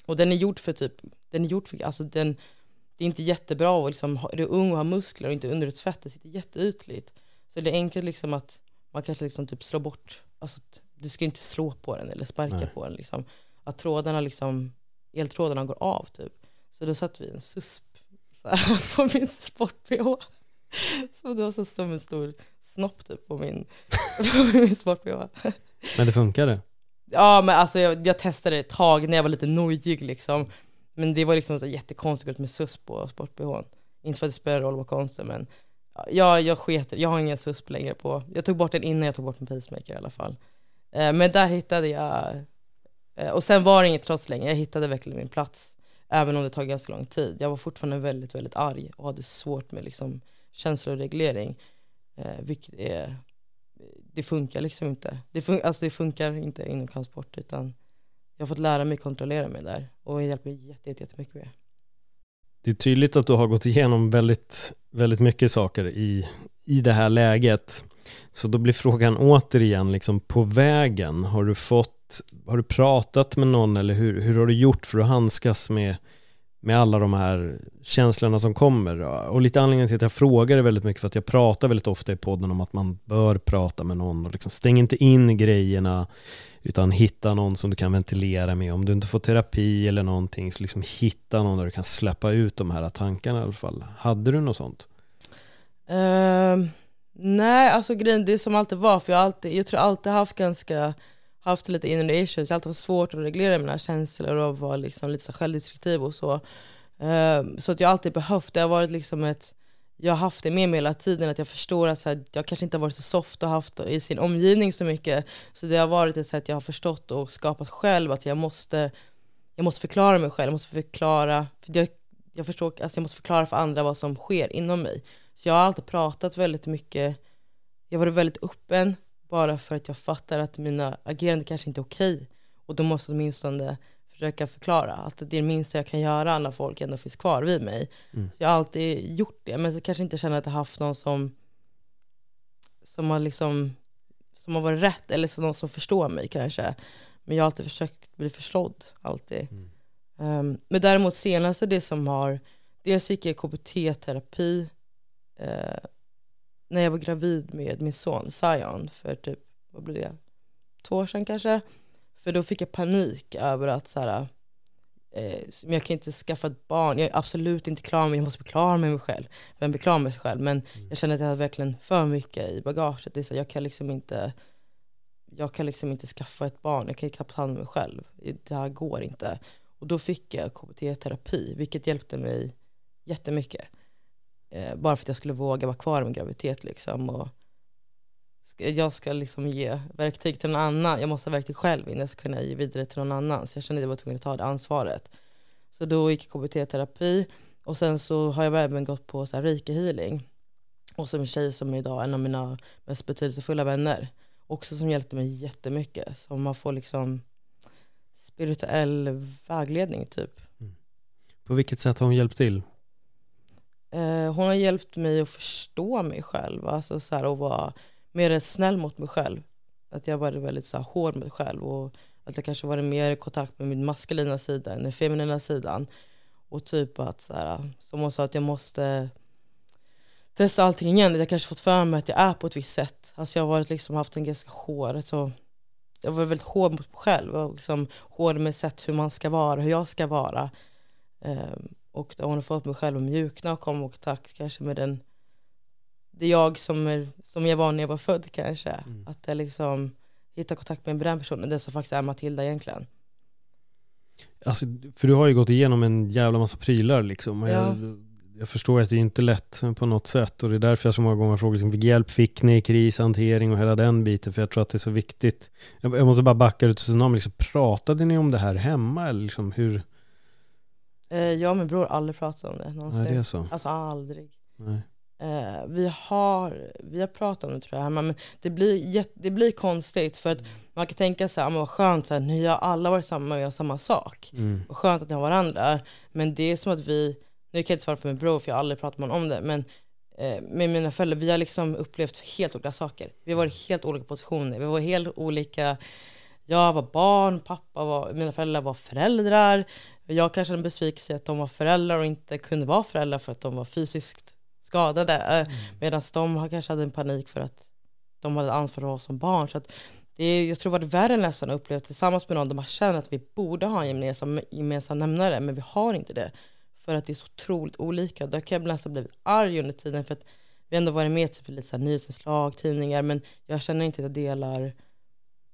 Och den är gjord för typ, den är gjord för, alltså den, det är inte jättebra att liksom, är du ung och har muskler och inte underutsfett, det sitter jätteytligt. Så det är enkelt liksom att man kanske liksom typ slår bort, alltså du ska inte slå på den eller sparka Nej. på den liksom. Att trådarna liksom, eltrådarna går av typ. Så då satte vi en susp här, på min sport-bh. Så det var så som en stor snopp typ på min, på min sport-bh. Men det funkade? Ja men alltså jag, jag, testade ett tag när jag var lite nojig liksom. Men det var liksom så jättekonstigt med susp på sport-bh. Inte för att det spelar roll vad konstigt men ja, jag sket Jag har ingen susp längre på. Jag tog bort den innan jag tog bort min pacemaker i alla fall. Eh, men där hittade jag, eh, och sen var det inget trots längre. Jag hittade verkligen min plats. Även om det tog ganska lång tid. Jag var fortfarande väldigt, väldigt arg och hade svårt med liksom känsloreglering. Eh, vilket eh, är, det funkar liksom inte. Det, fun alltså det funkar inte inom kampsport utan jag har fått lära mig kontrollera mig där och det hjälper jätte, jätte, jättemycket med. Det är tydligt att du har gått igenom väldigt, väldigt mycket saker i, i det här läget. Så då blir frågan återigen, liksom på vägen, har du fått har du pratat med någon eller hur, hur har du gjort för att handskas med, med alla de här känslorna som kommer? Och lite anledningen till att jag frågar är väldigt mycket för att jag pratar väldigt ofta i podden om att man bör prata med någon och liksom stäng inte in grejerna utan hitta någon som du kan ventilera med. Om du inte får terapi eller någonting så liksom hitta någon där du kan släppa ut de här tankarna i alla fall. Hade du något sånt? Uh, nej, alltså grejen det är som alltid var, för jag, alltid, jag tror alltid haft ganska haft lite inre issues, jag har alltid haft svårt att reglera mina känslor och vara liksom lite så självdestruktiv och så. Ehm, så att jag har alltid behövt, det har varit liksom ett, jag har haft det med mig hela tiden, att jag förstår att så här, jag kanske inte har varit så soft och haft i sin omgivning så mycket. Så det har varit ett sätt jag har förstått och skapat själv, att jag måste jag måste förklara mig själv, jag måste förklara, för jag, jag förstår, alltså jag måste förklara för andra vad som sker inom mig. Så jag har alltid pratat väldigt mycket, jag har varit väldigt öppen bara för att jag fattar att mina agerande kanske inte är okej. Och då måste jag åtminstone försöka förklara att det är det minsta jag kan göra när folk ändå finns kvar vid mig. Mm. Så jag har alltid gjort det, men så kanske inte känner att jag haft någon som, som har liksom som har varit rätt, eller så någon som förstår mig kanske. Men jag har alltid försökt bli förstådd, alltid. Mm. Um, men däremot senaste det som har, dels gick jag KBT-terapi när jag var gravid med min son Zion för typ, vad blir det, två år sedan kanske. För då fick jag panik över att så här, eh, jag kan inte skaffa ett barn, jag är absolut inte klar med jag måste bli klar med mig själv. Vem blir klar med sig själv? Men mm. jag känner att jag har verkligen för mycket i bagaget. Det är så, jag kan liksom inte jag kan liksom inte skaffa ett barn, jag kan knappt ta hand om mig själv. Det här går inte. Och då fick jag KBT-terapi, vilket hjälpte mig jättemycket. Eh, bara för att jag skulle våga vara kvar i min graviditet liksom. Och jag ska liksom ge verktyg till någon annan, jag måste ha verktyg själv innan jag ska kunna ge vidare till någon annan. Så jag kände att jag var tvungen att ta det ansvaret. Så då gick jag KBT-terapi och sen så har jag även gått på så här reiki healing. Och som en tjej som är idag en av mina mest betydelsefulla vänner. Också som hjälpte mig jättemycket. Så man får liksom spirituell vägledning typ. Mm. På vilket sätt har hon hjälpt till? Eh, hon har hjälpt mig att förstå mig själv. Alltså så här, och vara mer snäll mot mig själv. Att jag varit väldigt så här, hård mot mig själv. Och att jag kanske varit mer i kontakt med min maskulina sida än den feminina sidan. Och typ att, så här, som hon sa, att jag måste testa allting igen. Jag kanske fått för mig att jag är på ett visst sätt. Alltså jag har varit, liksom, haft en ganska hård, alltså, jag har varit väldigt hård mot mig själv. Och liksom hård med sätt hur man ska vara, hur jag ska vara. Um, och hon har fått mig själv att mjukna och komma i kontakt kanske med den det jag som, är, som jag var när jag var född kanske. Mm. Att jag liksom hittar kontakt med den personen, den som faktiskt är Matilda egentligen. Alltså, för du har ju gått igenom en jävla massa prylar liksom. Ja. Jag, jag förstår att det är inte lätt på något sätt och det är därför jag så många gånger frågar liksom, vilken hjälp fick ni i krishantering och hela den biten för jag tror att det är så viktigt. Jag, jag måste bara backa ut och liksom, pratade ni om det här hemma eller liksom hur? Eh, jag och min bror har aldrig pratat om det någonsin. Nej, det är så. Alltså aldrig. Nej. Eh, vi, har, vi har pratat om det tror jag, men det blir, det blir konstigt för att mm. man kan tänka sig, vad skönt, så här, ni har alla varit samma och gör samma sak. Mm. Vad skönt att ni har varandra. Men det är som att vi, nu kan jag inte svara för min bror för jag har aldrig pratat med honom om det, men eh, med mina föräldrar, vi har liksom upplevt helt olika saker. Vi har varit helt olika positioner, vi var helt olika, jag var barn, pappa var, mina föräldrar var föräldrar. Jag kanske en besvikelse att de var föräldrar och inte kunde vara föräldrar för att de var fysiskt skadade. Eh, mm. Medan de kanske hade en panik för att de hade ansvar för oss som barn. Så att det är, jag tror det var värre nästan att uppleva tillsammans med någon där man känner att vi borde ha en gemensam, gemensam nämnare, men vi har inte det. För att det är så otroligt olika. Där kan jag nästan blivit arg under tiden för att vi ändå varit med typ, i lite nyhetsinslag, tidningar, men jag känner inte att jag delar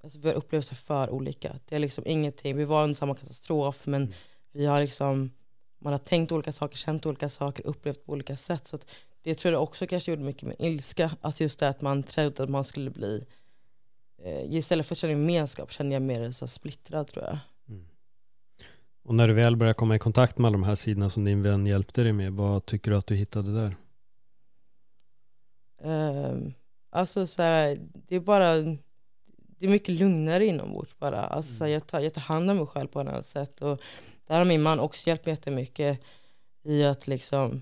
Alltså våra upplevelser för olika. Det är liksom ingenting, vi var under samma katastrof men mm. Vi har liksom man har tänkt olika saker, känt olika saker, upplevt på olika sätt. Så det tror jag också kanske gjorde mycket med ilska. Alltså just det att man trodde att man skulle bli, eh, istället för att känna gemenskap kände jag mer så splittrad tror jag. Mm. Och när du väl började komma i kontakt med alla de här sidorna som din vän hjälpte dig med, vad tycker du att du hittade där? Um, alltså så här, det är bara, det är mycket lugnare inombords bara. Alltså, mm. så här, jag, tar, jag tar hand om mig själv på ett annat sätt. Och där har min man också hjälpt mig jättemycket i att liksom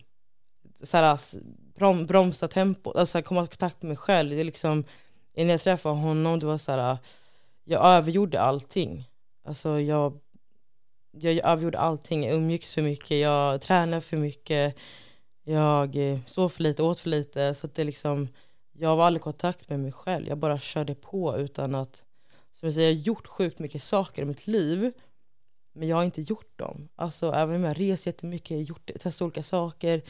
så här, brom, bromsa tempot, alltså komma i kontakt med mig själv. Det är liksom, innan jag träffade honom, det var så här, jag övergjorde allting. Alltså jag, jag, övergjorde allting, jag umgicks för mycket, jag tränade för mycket, jag eh, sov för lite, åt för lite. Så det liksom, jag var aldrig i kontakt med mig själv, jag bara körde på utan att, som jag säger, jag har gjort sjukt mycket saker i mitt liv men jag har inte gjort dem. Alltså även om jag reser jättemycket, gjort, testat olika saker,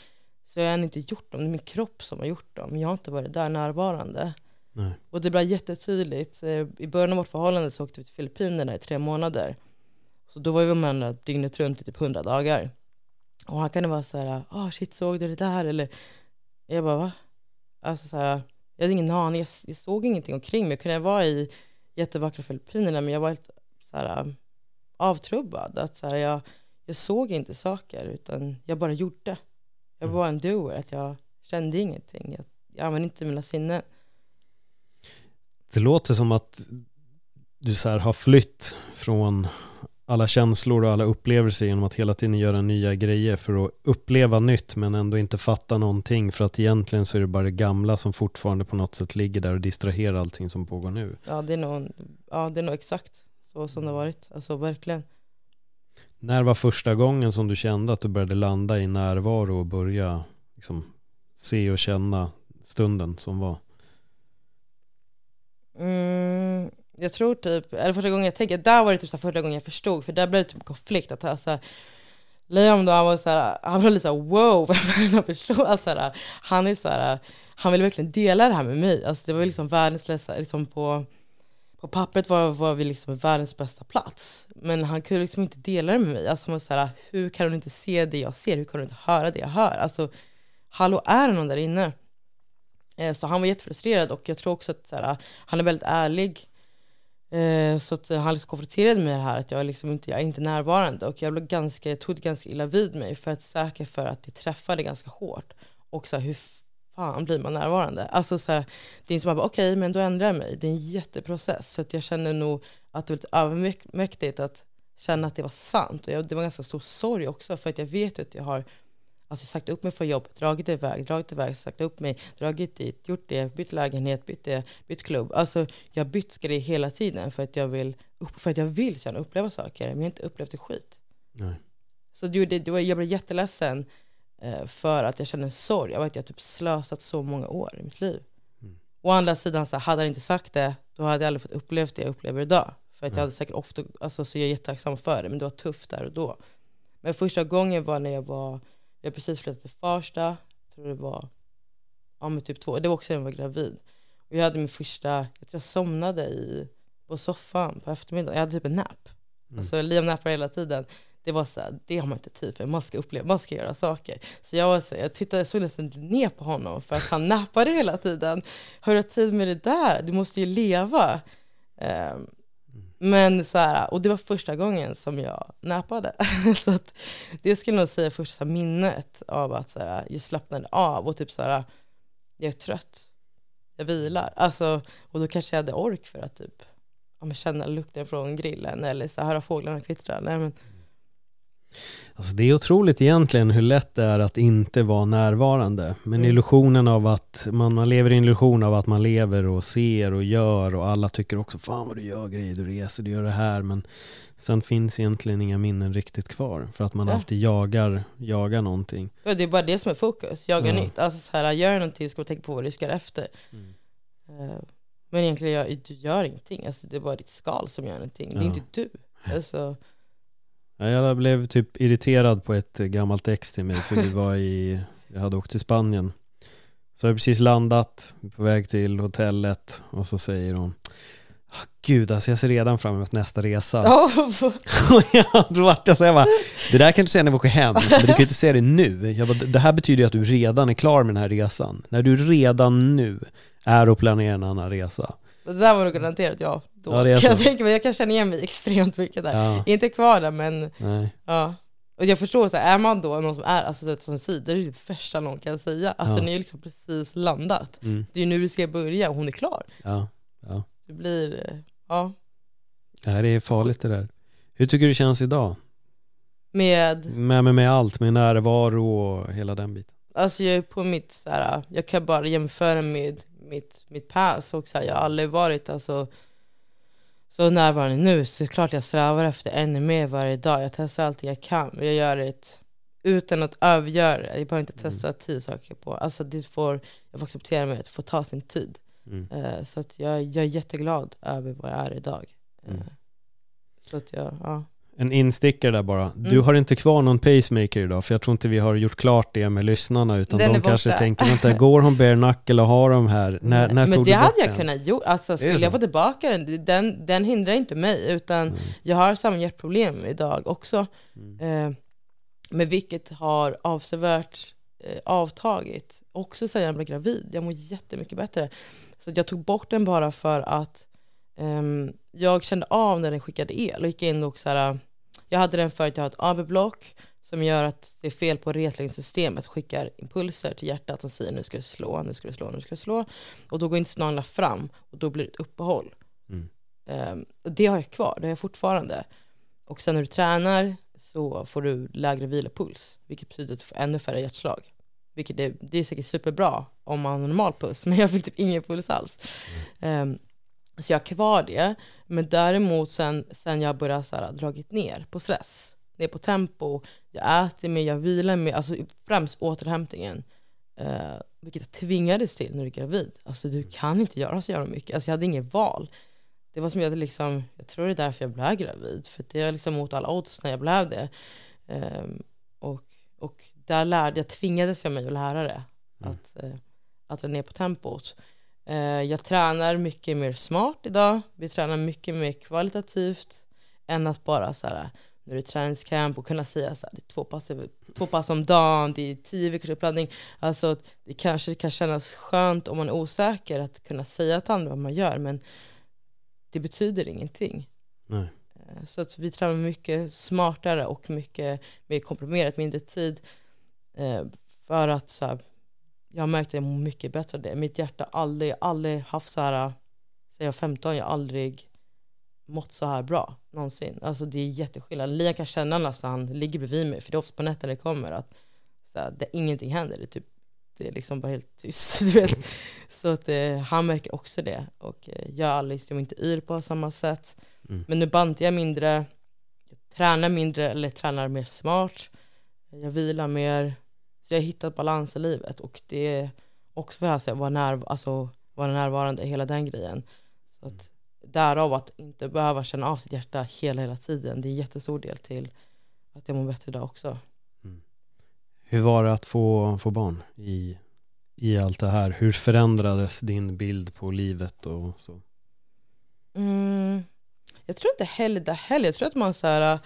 så jag har inte gjort dem. Det är min kropp som har gjort dem. Jag har inte varit där närvarande. Nej. Och det blev jättetydligt. Eh, I början av vårt förhållande så åkte vi till Filippinerna i tre månader. Så då var vi med varandra dygnet runt i typ hundra dagar. Och han kan vara så här, ah oh, shit såg du det där? Eller jag bara va? Alltså så här, jag hade ingen aning, jag, jag såg ingenting omkring mig. Jag kunde vara i jättevackra Filippinerna men jag var helt så här, avtrubbad. Att så här, jag, jag såg inte saker utan jag bara gjorde. Jag var en doer, att jag kände ingenting. Jag, jag använde inte mina sinnen. Det låter som att du så här har flytt från alla känslor och alla upplevelser genom att hela tiden göra nya grejer för att uppleva nytt men ändå inte fatta någonting för att egentligen så är det bara det gamla som fortfarande på något sätt ligger där och distraherar allting som pågår nu. Ja, det är nog, ja, det är nog exakt så som det har varit. Alltså verkligen. När var första gången som du kände att du började landa i närvaro och börja liksom, se och känna stunden som var? Mm, jag tror typ, eller första gången jag tänker, där var det typ så första gången jag förstod, för där blev det typ konflikt. Att jag, så här, Liam då, han var så här, han var lite såhär wow, vem förstå? Alltså, så här, han är så här, han ville verkligen dela det här med mig. Alltså, det var liksom världens, liksom på, på pappret var, var vi liksom världens bästa plats. Men han kunde liksom inte dela det med mig. Alltså, han var så här, hur kan hon inte se det jag ser? Hur kan hon inte höra det jag hör? Alltså, hallå, är det någon där inne? Eh, så han var jättefrustrerad och jag tror också att så här, han är väldigt ärlig. Eh, så att han liksom konfronterade mig med det här att jag, liksom inte, jag är inte närvarande och jag, blev ganska, jag tog det ganska illa vid mig för att säker för att det träffade ganska hårt. Och så här, hur fan blir man närvarande? Alltså så här, det är inte som att okej okay, men då ändrar jag mig. Det är en jätteprocess. Så att jag känner nog att det var lite övermäktigt att känna att det var sant. Och jag, det var ganska stor sorg också för att jag vet att jag har Alltså sagt upp mig från jobb, dragit iväg, dragit iväg, sagt upp mig, dragit dit, gjort det, bytt lägenhet, bytt det, bytt klubb. Alltså jag har bytt grejer hela tiden för att jag vill, för att jag vill känna uppleva saker, men jag har inte upplevt det skit. Nej. Så det, det, det jag blev jätteledsen för att jag känner sorg. Jag vet att jag typ slösat så många år i mitt liv. Mm. Å andra sidan, så hade han inte sagt det, då hade jag aldrig fått uppleva det jag upplever idag. För att mm. jag hade säkert ofta, alltså, så jag är jättetacksam för det, men det var tufft där och då. Men första gången var när jag var jag precis flyttat till Farsta, jag tror det var ja, men typ två, det var också när jag var gravid. Och jag hade min första, jag tror jag somnade i, på soffan på eftermiddagen, jag hade typ en nap. Mm. Alltså Liam nappar hela tiden. Det var så här, det har man inte tid för, man ska uppleva, man ska göra saker. Så jag var så jag tittade, jag såg nästan ner på honom för att han nappade hela tiden. Har du tid med det där? Du måste ju leva. Um, men så här, och det var första gången som jag näpade. så att det skulle jag nog säga första så här, minnet av att så här, jag slappnade av och typ så här, jag är trött. Jag vilar. Alltså, och då kanske jag hade ork för att typ ja, känna lukten från grillen eller så här, höra fåglarna kvittra. Nej, men, Alltså det är otroligt egentligen hur lätt det är att inte vara närvarande. Men mm. illusionen av att man, man lever i en illusion av att man lever och ser och gör och alla tycker också fan vad du gör grejer, du reser, du gör det här. Men sen finns egentligen inga minnen riktigt kvar för att man ja. alltid jagar, jagar någonting. Ja, det är bara det som är fokus, jaga ja. nytt. Alltså så här, gör någonting ska man tänka på vad du ska efter. Mm. Uh, men egentligen, du gör ingenting. Alltså, det är bara ditt skal som gör någonting. Det är inte du. Alltså, jag blev typ irriterad på ett gammalt ex till mig för vi var i, jag hade åkt till Spanien. Så jag hade precis landat, på väg till hotellet och så säger hon ah, Gud alltså jag ser redan fram emot nästa resa. Oh. då vart jag så bara, det där kan du säga när vi åker hem, men du kan inte säga det nu. Jag bara, det här betyder ju att du redan är klar med den här resan. När du redan nu är och planerar en annan resa. Det där var nog garanterat jag då. Ja, det kan jag, tänka mig. jag kan känna igen mig extremt mycket där. Ja. Inte kvar där men Nej. ja. Och jag förstår, så här, är man då någon som är alltså, som säger, det är det värsta någon kan säga. Alltså ja. ni har liksom precis landat. Mm. Det är nu du ska börja och hon är klar. Ja. ja. Det blir, eh, ja. Det här är farligt det där. Hur tycker du det känns idag? Med? Med, med, med allt, med närvaro och hela den biten. Alltså jag är på mitt, så här, jag kan bara jämföra med mitt, mitt pass och så här, jag har aldrig varit alltså, så närvarande nu. Så klart jag strävar efter ännu mer varje dag. Jag testar allt jag kan. Jag gör det utan att övergöra det. Jag behöver inte mm. testa mm. tio saker på. Alltså det får, jag får acceptera mig att det får ta sin tid. Mm. Uh, så att jag, jag är jätteglad över vad jag är idag. Uh, Så att jag, ja. En instickare där bara. Mm. Du har inte kvar någon pacemaker idag, för jag tror inte vi har gjort klart det med lyssnarna, utan den de kanske borta. tänker, vänta, går hon bare knuckle och har de här? När, när Men det hade jag den? kunnat gjort, alltså skulle jag få tillbaka den, den, den hindrar inte mig, utan mm. jag har samma hjärtproblem idag också, mm. eh, men vilket har avsevärt eh, avtagit, också sedan jag blev gravid. Jag mår jättemycket bättre. Så jag tog bort den bara för att jag kände av när den skickade el och gick in och så här, jag hade den för att jag har ett AB-block som gör att det är fel på reslängdssystemet, skickar impulser till hjärtat som säger nu ska du slå, nu ska du slå, nu ska du slå. Och då går inte snararna fram och då blir det ett uppehåll. Mm. Ehm, och det har jag kvar, det har jag fortfarande. Och sen när du tränar så får du lägre vilopuls, vilket betyder att du får ännu färre hjärtslag. Vilket är, det är säkert superbra om man har normal puls, men jag fick typ ingen puls alls. Ehm, så jag har kvar det, men däremot sen, sen jag började så här, dragit ner på stress, ner på tempo, jag äter mer, jag vilar mer, alltså främst återhämtningen. Eh, vilket jag tvingades till när du är gravid. Alltså du kan inte göra så jävla mycket, alltså jag hade inget val. Det var som jag hade liksom, jag tror det är därför jag blev gravid, för det är liksom mot alla odds när jag blev det. Ehm, och, och där lärde jag, tvingades jag mig att lära det, Mm. att, eh, att dra ner på tempot. Eh, jag tränar mycket mer smart idag, vi tränar mycket mer kvalitativt än att bara så här, nu är det träningscamp och kunna säga så här, det är två pass, två pass om dagen, det är tio veckors uppladdning. Alltså det kanske kan kännas skönt om man är osäker att kunna säga till andra vad man gör, men det betyder ingenting. Nej. Eh, Så att vi tränar mycket smartare och mycket mer komprimerat, mindre tid. Eh, för att så här, jag har märkt att jag mår mycket bättre av det. Mitt hjärta har aldrig, aldrig haft så här, sen jag var 15, jag har aldrig mått så här bra någonsin. Alltså det är jätteskillnad. Liam kan känna när han ligger bredvid mig, för det är ofta på nätterna det kommer att så här, det, ingenting händer. Det är, typ, det är liksom bara helt tyst. Du vet. Så att eh, han märker också det. Och eh, jag är liksom inte yr på samma sätt. Mm. Men nu bantar jag mindre, jag tränar mindre eller tränar mer smart. Jag vilar mer. Så jag har hittat balans i livet och det är också för att vara, närv- alltså, vara närvarande, hela den grejen. Så att, därav att inte behöva känna av sitt hjärta hela, hela tiden. Det är en jättestor del till att jag mår bättre idag också. Hur var det att få, få barn i, i allt det här? Hur förändrades din bild på livet och så? Mm. Jag tror inte heller det heller. Jag tror att man så här.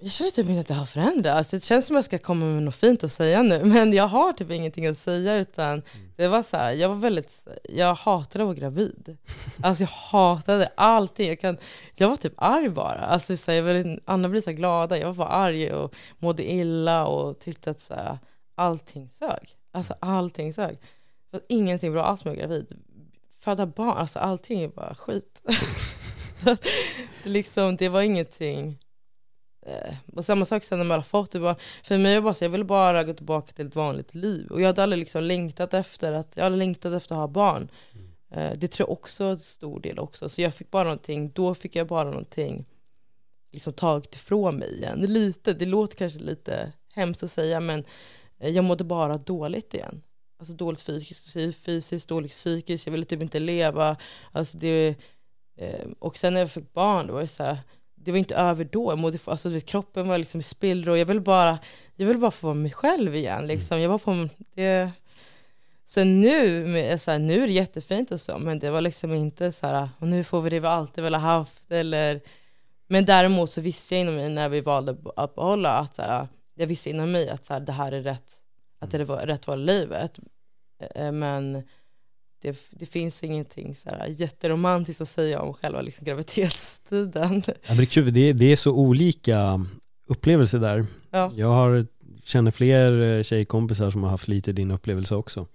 Jag känner typ inte att det har förändrats. Det känns som att jag ska komma med något fint att säga nu. Men jag har typ ingenting att säga utan det var så här, jag var väldigt, jag hatade att vara gravid. Alltså jag hatade allting. Jag, kan, jag var typ arg bara. Alltså så här, jag ville, andra blir så glada. Jag var bara arg och mådde illa och tyckte att så här, allting sög. Alltså allting sög. Det var ingenting bra alls med att vara gravid. Föda barn, alltså allting är bara skit. Så det, liksom, det var ingenting. Eh, och samma sak sen när man har fått det. Bara, för mig var bara så, jag ville bara gå tillbaka till ett vanligt liv. Och jag hade aldrig liksom längtat efter att, jag hade längtat efter att ha barn. Eh, det tror jag också är en stor del också. Så jag fick bara någonting, då fick jag bara någonting liksom tagit ifrån mig igen. Lite, det låter kanske lite hemskt att säga men eh, jag mådde bara dåligt igen. Alltså dåligt fysiskt, fysiskt dåligt psykiskt, jag ville typ inte leva. Alltså det, och sen när jag fick barn, det var det så här, det var inte över då, jag mådde, alltså, vet, kroppen var liksom i spillror, jag ville bara, jag ville bara få vara mig själv igen. Liksom. Jag var på det. Sen nu, med, så här, nu är det jättefint och så, men det var liksom inte så här, och nu får vi det vi alltid velat haft, eller men däremot så visste jag inom mig när vi valde att behålla att så här, jag visste inom mig att så här, det här är rätt, att det var rätt val i livet. Eh, Men det, det finns ingenting så här jätteromantiskt att säga om själva liksom graviditetstiden. Ja, det, är kul, det, det är så olika upplevelser där. Ja. Jag har, känner fler eh, tjejkompisar som har haft lite din upplevelse också.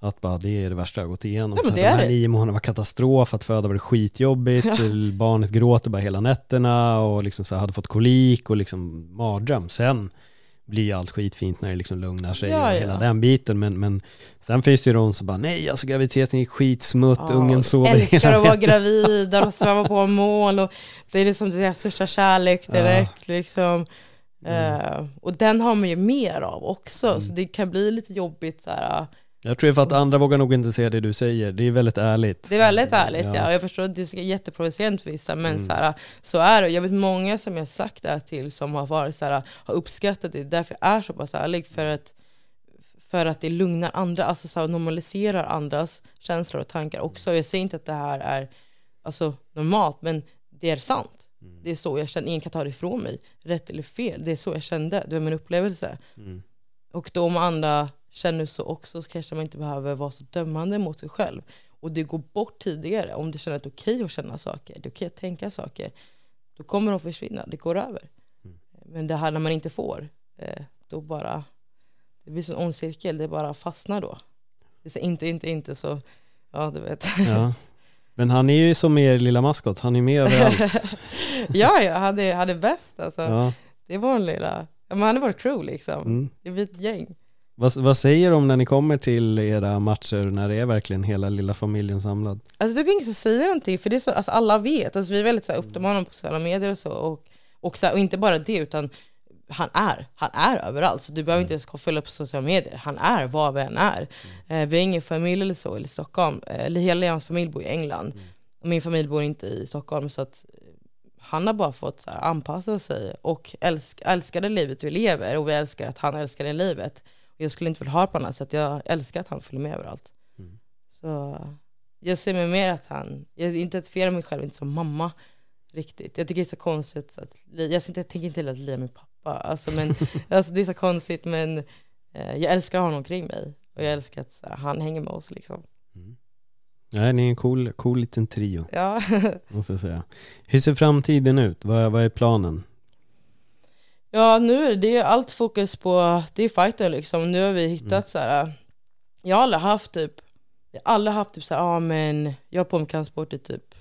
Att bara det är det värsta jag har gått igenom. Ja, det här, är de här det. nio månaderna var katastrof, att föda var det skitjobbigt, Ja. barnet gråter bara hela nätterna och liksom så här, hade fått kolik och liksom mardröm. Sen blir allt skitfint när det liksom lugnar sig Ja, och ja. hela den biten. Men, men sen finns det ju de som bara nej, alltså graviditeten gick skitsmutt, Ja, ungen sover älskar hela att vara gravid, och sväva på mål och det är liksom deras största kärlek direkt liksom. Eh, och den har man ju mer av också, så det kan bli lite jobbigt så här. Jag tror för att andra vågar nog inte säga det du säger. Det är väldigt ärligt. Det är väldigt ärligt ja. Ja. jag förstår att det är jätteprovocerande för vissa men Mm. så, här, så är det. Jag vet många som jag sagt det här till som har varit så här, har uppskattat det, därför jag är så pass ärlig för att för att det lugnar andra, alltså så här, normaliserar andras känslor och tankar också. Jag säger inte att det här är alltså, normalt, men det är sant. Det är så jag känner, ingen kan ta det ifrån mig. Rätt eller fel, det är så jag kände, det var min upplevelse. Mm. Och då om andra känner så också så kanske man inte behöver vara så dömande mot sig själv. och det går bort tidigare, om du känner att det är okej att känna saker, det är okej att tänka saker, då kommer de försvinna, det går över. Mm. Men det här när man inte får, eh, då bara, det blir en ond cirkel, det bara fastnar då. Det är inte, inte, inte, så, ja du vet. Ja. Men han är ju som er lilla maskot, han är med överallt. ja, jag hade, hade bäst alltså. Ja. Det var en lilla, ja, men han är vår crew liksom. Mm. Det blir ett gäng. Vad, vad säger de när ni kommer till era matcher, när det är verkligen hela lilla familjen samlad? Alltså det är ingen som säger någonting, för det är så, alltså alla vet. Alltså vi är väldigt så här, honom på sociala medier och så. Och, och, så här, och inte bara det, utan han är, han är överallt. Så du behöver inte ens följa på sociala medier. Han är var vi än är. Eh, vi har ingen familj eller så i Stockholm. Eh, hela hans familj bor i England. Och min familj bor inte i Stockholm. Så att han har bara fått så här, anpassa sig och älsk, älskar det livet vi lever. Och vi älskar att han älskar det livet. Jag skulle inte vilja ha det på annat sätt. Jag älskar att han följer med överallt. Mm. Så jag ser mig mer att han, jag identifierar mig själv inte som mamma riktigt. Jag tycker det är så konstigt att, jag, jag tänker inte heller att Lia är pappa. Alltså, men, alltså, det är så konstigt men eh, jag älskar honom omkring mig. Och jag älskar att här, han hänger med oss liksom. Nej, ni är en cool, cool liten trio, Ja. måste jag säga. Hur ser framtiden ut? Vad, vad är planen? Ja, nu är det allt fokus på, det är fighten liksom. Nu har vi hittat Mm. så här. jag har aldrig haft typ, jag har aldrig haft typ så här, ja men jag har på med kampsport i typ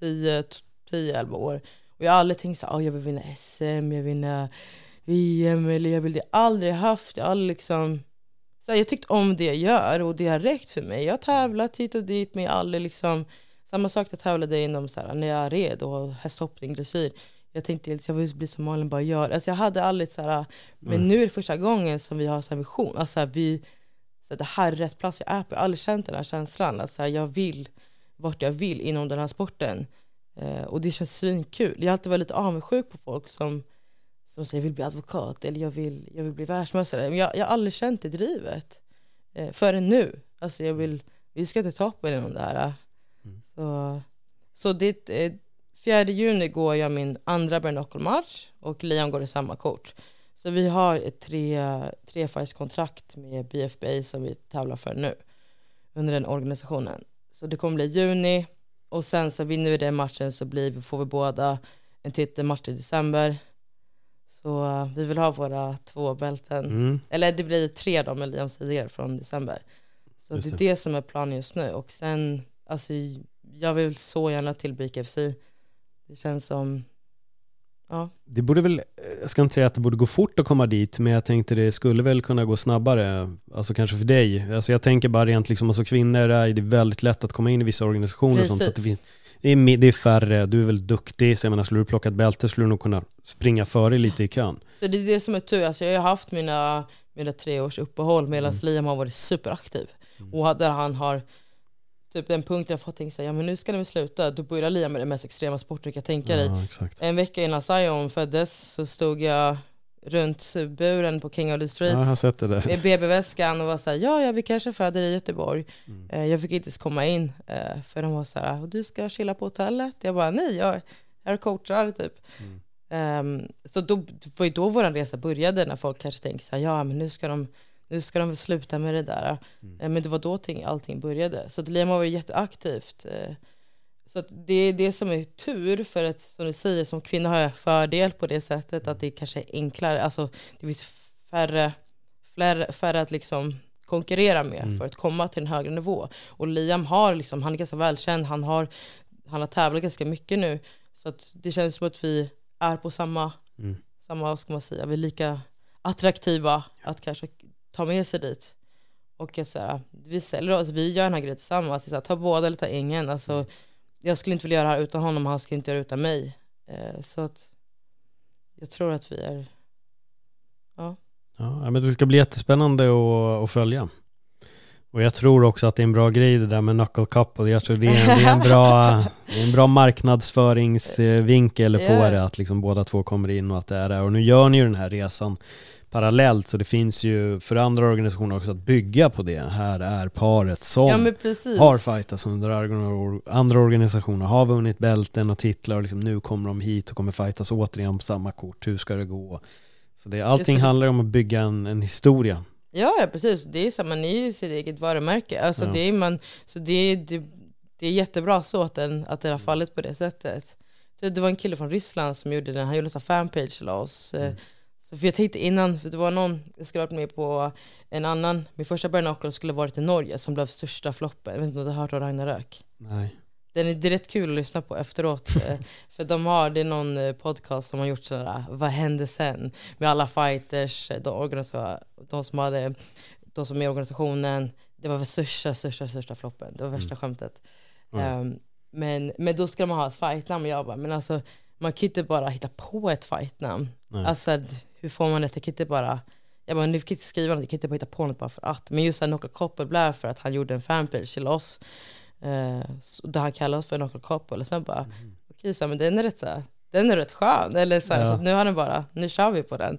10-11 år. Och jag har aldrig tänkt så här, ja jag vill vinna SM, jag vill vinna VM eller jag vill det. Aldrig haft, jag har aldrig liksom, så här, jag tyckt om det jag gör och det har räckt för mig. Jag har tävlat hit och dit men jag har aldrig liksom, samma sak jag tävlade inom så här, när jag red och hästhoppning, dressyr. Jag tänkte att jag vill bli som Malin bara gör. Alltså jag hade aldrig så här, men Mm. nu är det första gången som vi har så här vision. Alltså vi, så här, det här är rätt plats jag är på. Jag har aldrig känt den här känslan. Att så här, jag vill vart jag vill inom den här sporten. Eh, och det känns svinkul. Jag har alltid varit lite avundsjuk på folk som, som säger jag vill bli advokat eller jag vill, jag vill bli världsmästare. Men jag, jag har aldrig känt det drivet. Eh, förrän nu. Alltså jag vill, vi ska till toppen inom det här. Mm. Så, så det, eh, 4 juni går jag min andra bare match och Liam går i samma kort. Så vi har ett tre, tre kontrakt med BFBA som vi tävlar för nu under den organisationen. Så det kommer bli juni och sen så vinner vi den matchen så blir, får vi båda en titelmatch i december. Så vi vill ha våra två bälten. Mm. Eller det blir tre då med Liam Cedér från december. Så Just det är det. det som är planen just nu. Och sen, alltså jag vill så gärna till BKFC. Det känns som, ja. Det borde väl, jag ska inte säga att det borde gå fort att komma dit, men jag tänkte det skulle väl kunna gå snabbare, alltså kanske för dig. Alltså jag tänker bara rent liksom, alltså kvinnor är det väldigt lätt att komma in i vissa organisationer och sånt, så att det Precis. finns det är, mi- det är färre, du är väldigt duktig, så jag menar, skulle du plocka ett bälte skulle du nog kunna springa före lite i kön. Så det är det som är tur. Alltså jag har haft mina, mina tre års uppehåll medan Mm. Liam har varit superaktiv. Mm. Och där han har, typ den punkten jag fått tänka sig, ja men nu ska ni sluta. Då börjar Liam med den mest extrema sporten du kan tänka dig. Ja. En vecka innan Zion föddes så stod jag runt buren på King of the Ja, Streets jag det där. med BB-väskan och var såhär, ja, ja vi kanske föder i Göteborg. Mm. Eh, jag fick inte ens komma in eh, för de var såhär, du ska chilla på hotellet? Jag bara, nej jag är coachar typ. Mm. Ehm, så då det var ju då vår resa började när folk kanske tänker såhär, ja men nu ska de nu ska de väl sluta med det där. Mm. Eh, men det var då ting, allting började. Så att Liam har varit jätteaktivt. Eh, så det är det som är tur, för att som du säger, som kvinna har jag fördel på det sättet att det kanske är enklare, alltså det finns färre, färre, färre att liksom konkurrera med Mm. för att komma till en högre nivå. Och Liam har liksom, han är ganska välkänd, han har, han har tävlat ganska mycket nu. Så det känns som att vi är på samma, Mm. samma, vad ska man säga, vi är lika attraktiva att kanske ta med sig dit. Och att så här, vi säljer oss, vi gör den här grejen tillsammans, så här, ta båda eller ta ingen. Alltså, jag skulle inte vilja göra det här utan honom, han skulle inte göra det utan mig. Eh, så att jag tror att vi är, Ja, men det ska bli jättespännande att, att följa. Och jag tror också att det är en bra grej det där med Knuckle och jag tror det är, det är en bra, en bra marknadsföringsvinkel på Ja. det, att liksom båda två kommer in och att det är det. Och nu gör ni ju den här resan parallellt, så det finns ju för andra organisationer också att bygga på det. Här är paret som ja har fightats under andra organisationer, har vunnit bälten och titlar och liksom nu kommer de hit och kommer fightas återigen på samma kort. Hur ska det gå? Så det, allting så. handlar om att bygga en, en historia. Ja, ja precis. Det är så, man är ju sitt eget varumärke. Alltså Ja. det är man, så det, det, det är jättebra så att den, att den har fallit på det sättet. Det, det var en kille från Ryssland som gjorde den, han gjorde en fanpage till oss. Eh, Så för jag tänkte innan, för det var någon, jag skulle varit med på en annan, min första Bernacle skulle varit i Norge som blev största floppen. Jag vet inte om du har hört om Ragnarök? Nej. Den är, det är rätt kul att lyssna på efteråt. eh, för de har, det är någon eh, podcast som har gjort sådär, vad hände sen? Med alla fighters, eh, de, de som hade, de som är i organisationen. Det var största, största, största floppen. Det var värsta skämtet. Mm. Ehm, men, men då ska man ha ett fightnamn. Och jag bara, men alltså man kan inte bara hitta på ett fightnamn. Nej. Alltså hur får man det? Jag kan inte bara, jag bara, ni kan inte skriva något, jag kan inte bara hitta på något bara för att. Men just Knuckle Couple blev för att han gjorde en fanpage till oss. Eh, där han kallade oss för Knuckle Couple. Och sen bara, okej så här, men den är rätt så här, den är rätt skön. Eller så, här, Ja. så nu har den bara, nu kör vi på den.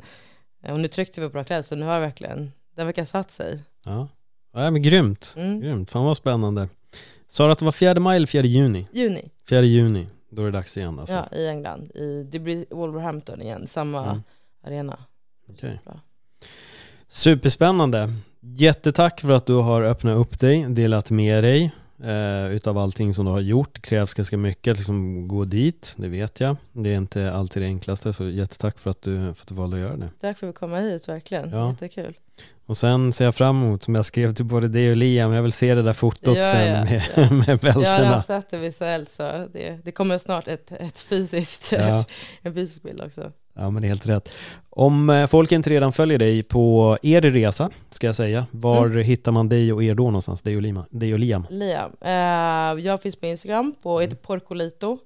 Eh, Och nu tryckte vi på bra kläder så nu har verkligen, den verkar satt sig. Ja. ja, men grymt. Mm. Grymt, fan vad spännande. Sa du att det var 4 maj eller 4 juni? Juni, 4 juni, då är det dags igen alltså. ja, i England. I, det blir Wolverhampton igen, samma Mm. Arena. Bra. Superspännande. Jättetack för att du har öppnat upp dig, delat med dig eh, utav allting som du har gjort. Det krävs ganska mycket att liksom gå dit, det vet jag. Det är inte alltid det enklaste, så jättetack för att du, för att du valde att göra det. Tack för att vi komma hit, verkligen. Ja. Jättekul. Och sen ser jag fram emot, som jag skrev till både dig och Liam, jag vill se det där fotot Ja, sen ja, med, ja. med Jag har redan bältena. sett det visuellt så det, det kommer snart ett, ett fysiskt, en fysisk bild också. Ja men det är helt rätt. Om eh, folk inte redan följer dig på er resa, ska jag säga, var Mm. hittar man dig och er då någonstans? Dig och, Lima, dig och Liam? Liam, eh, jag finns på Instagram på Mm. heter Porcolito.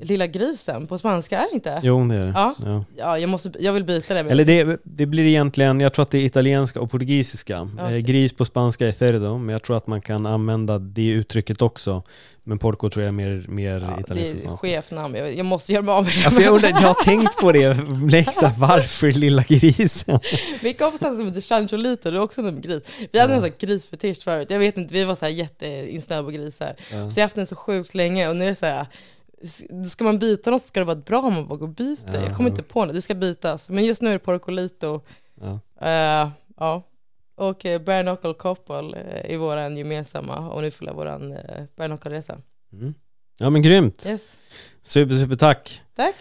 Lilla grisen på spanska, är det inte? Jo det är det. Ja. Ja. Ja, jag, måste, jag vill byta det. Eller det, det blir egentligen, jag tror att det är italienska och portugisiska. Eh, Gris på spanska är cerdo, men jag tror att man kan använda det uttrycket också. Men porco tror jag är mer, mer ja, det italienskt. och är chefnamn, jag, jag måste göra mig av med det. Ja, för jag, undrar, jag har tänkt på det, Lexa, varför lilla grisen? Min kompis hade som heter Chancholito, det är också en gris. Vi hade en sån grisfetisch förut, jag vet inte, vi var så här jätteinsnöade på grisar. Ja. Så jag har haft den så sjukt länge och nu är det så här, ska man byta något så ska det vara bra om man bara går och byter. Ja, jag kommer ja. inte på något, det ska bytas. Men just nu är det Porcolito. Ja. Eh, ja. Och uh, Bare Knuckle Couple eh, i våran gemensamma och nu fyller våran uh, Bare Knuckle-resa. Mm. ja men grymt. Yes. Super, super tack. Tack.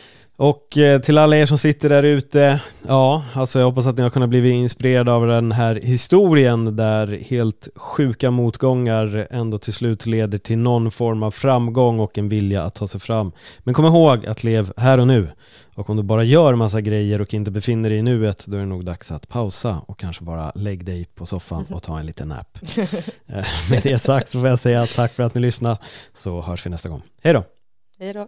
Och eh, till alla er som sitter där ute, ja, alltså jag hoppas att ni har kunnat bli inspirerade av den här historien där helt sjuka motgångar ändå till slut leder till någon form av framgång och en vilja att ta sig fram. Men kom ihåg att lev här och nu. Och om du bara gör massa grejer och inte befinner dig i nuet, då är det nog dags att pausa och kanske bara lägg dig på soffan och ta en liten nap. Eh, Med det sagt så får jag säga tack för att ni lyssnade, så hörs vi nästa gång. Hej då! Hej då.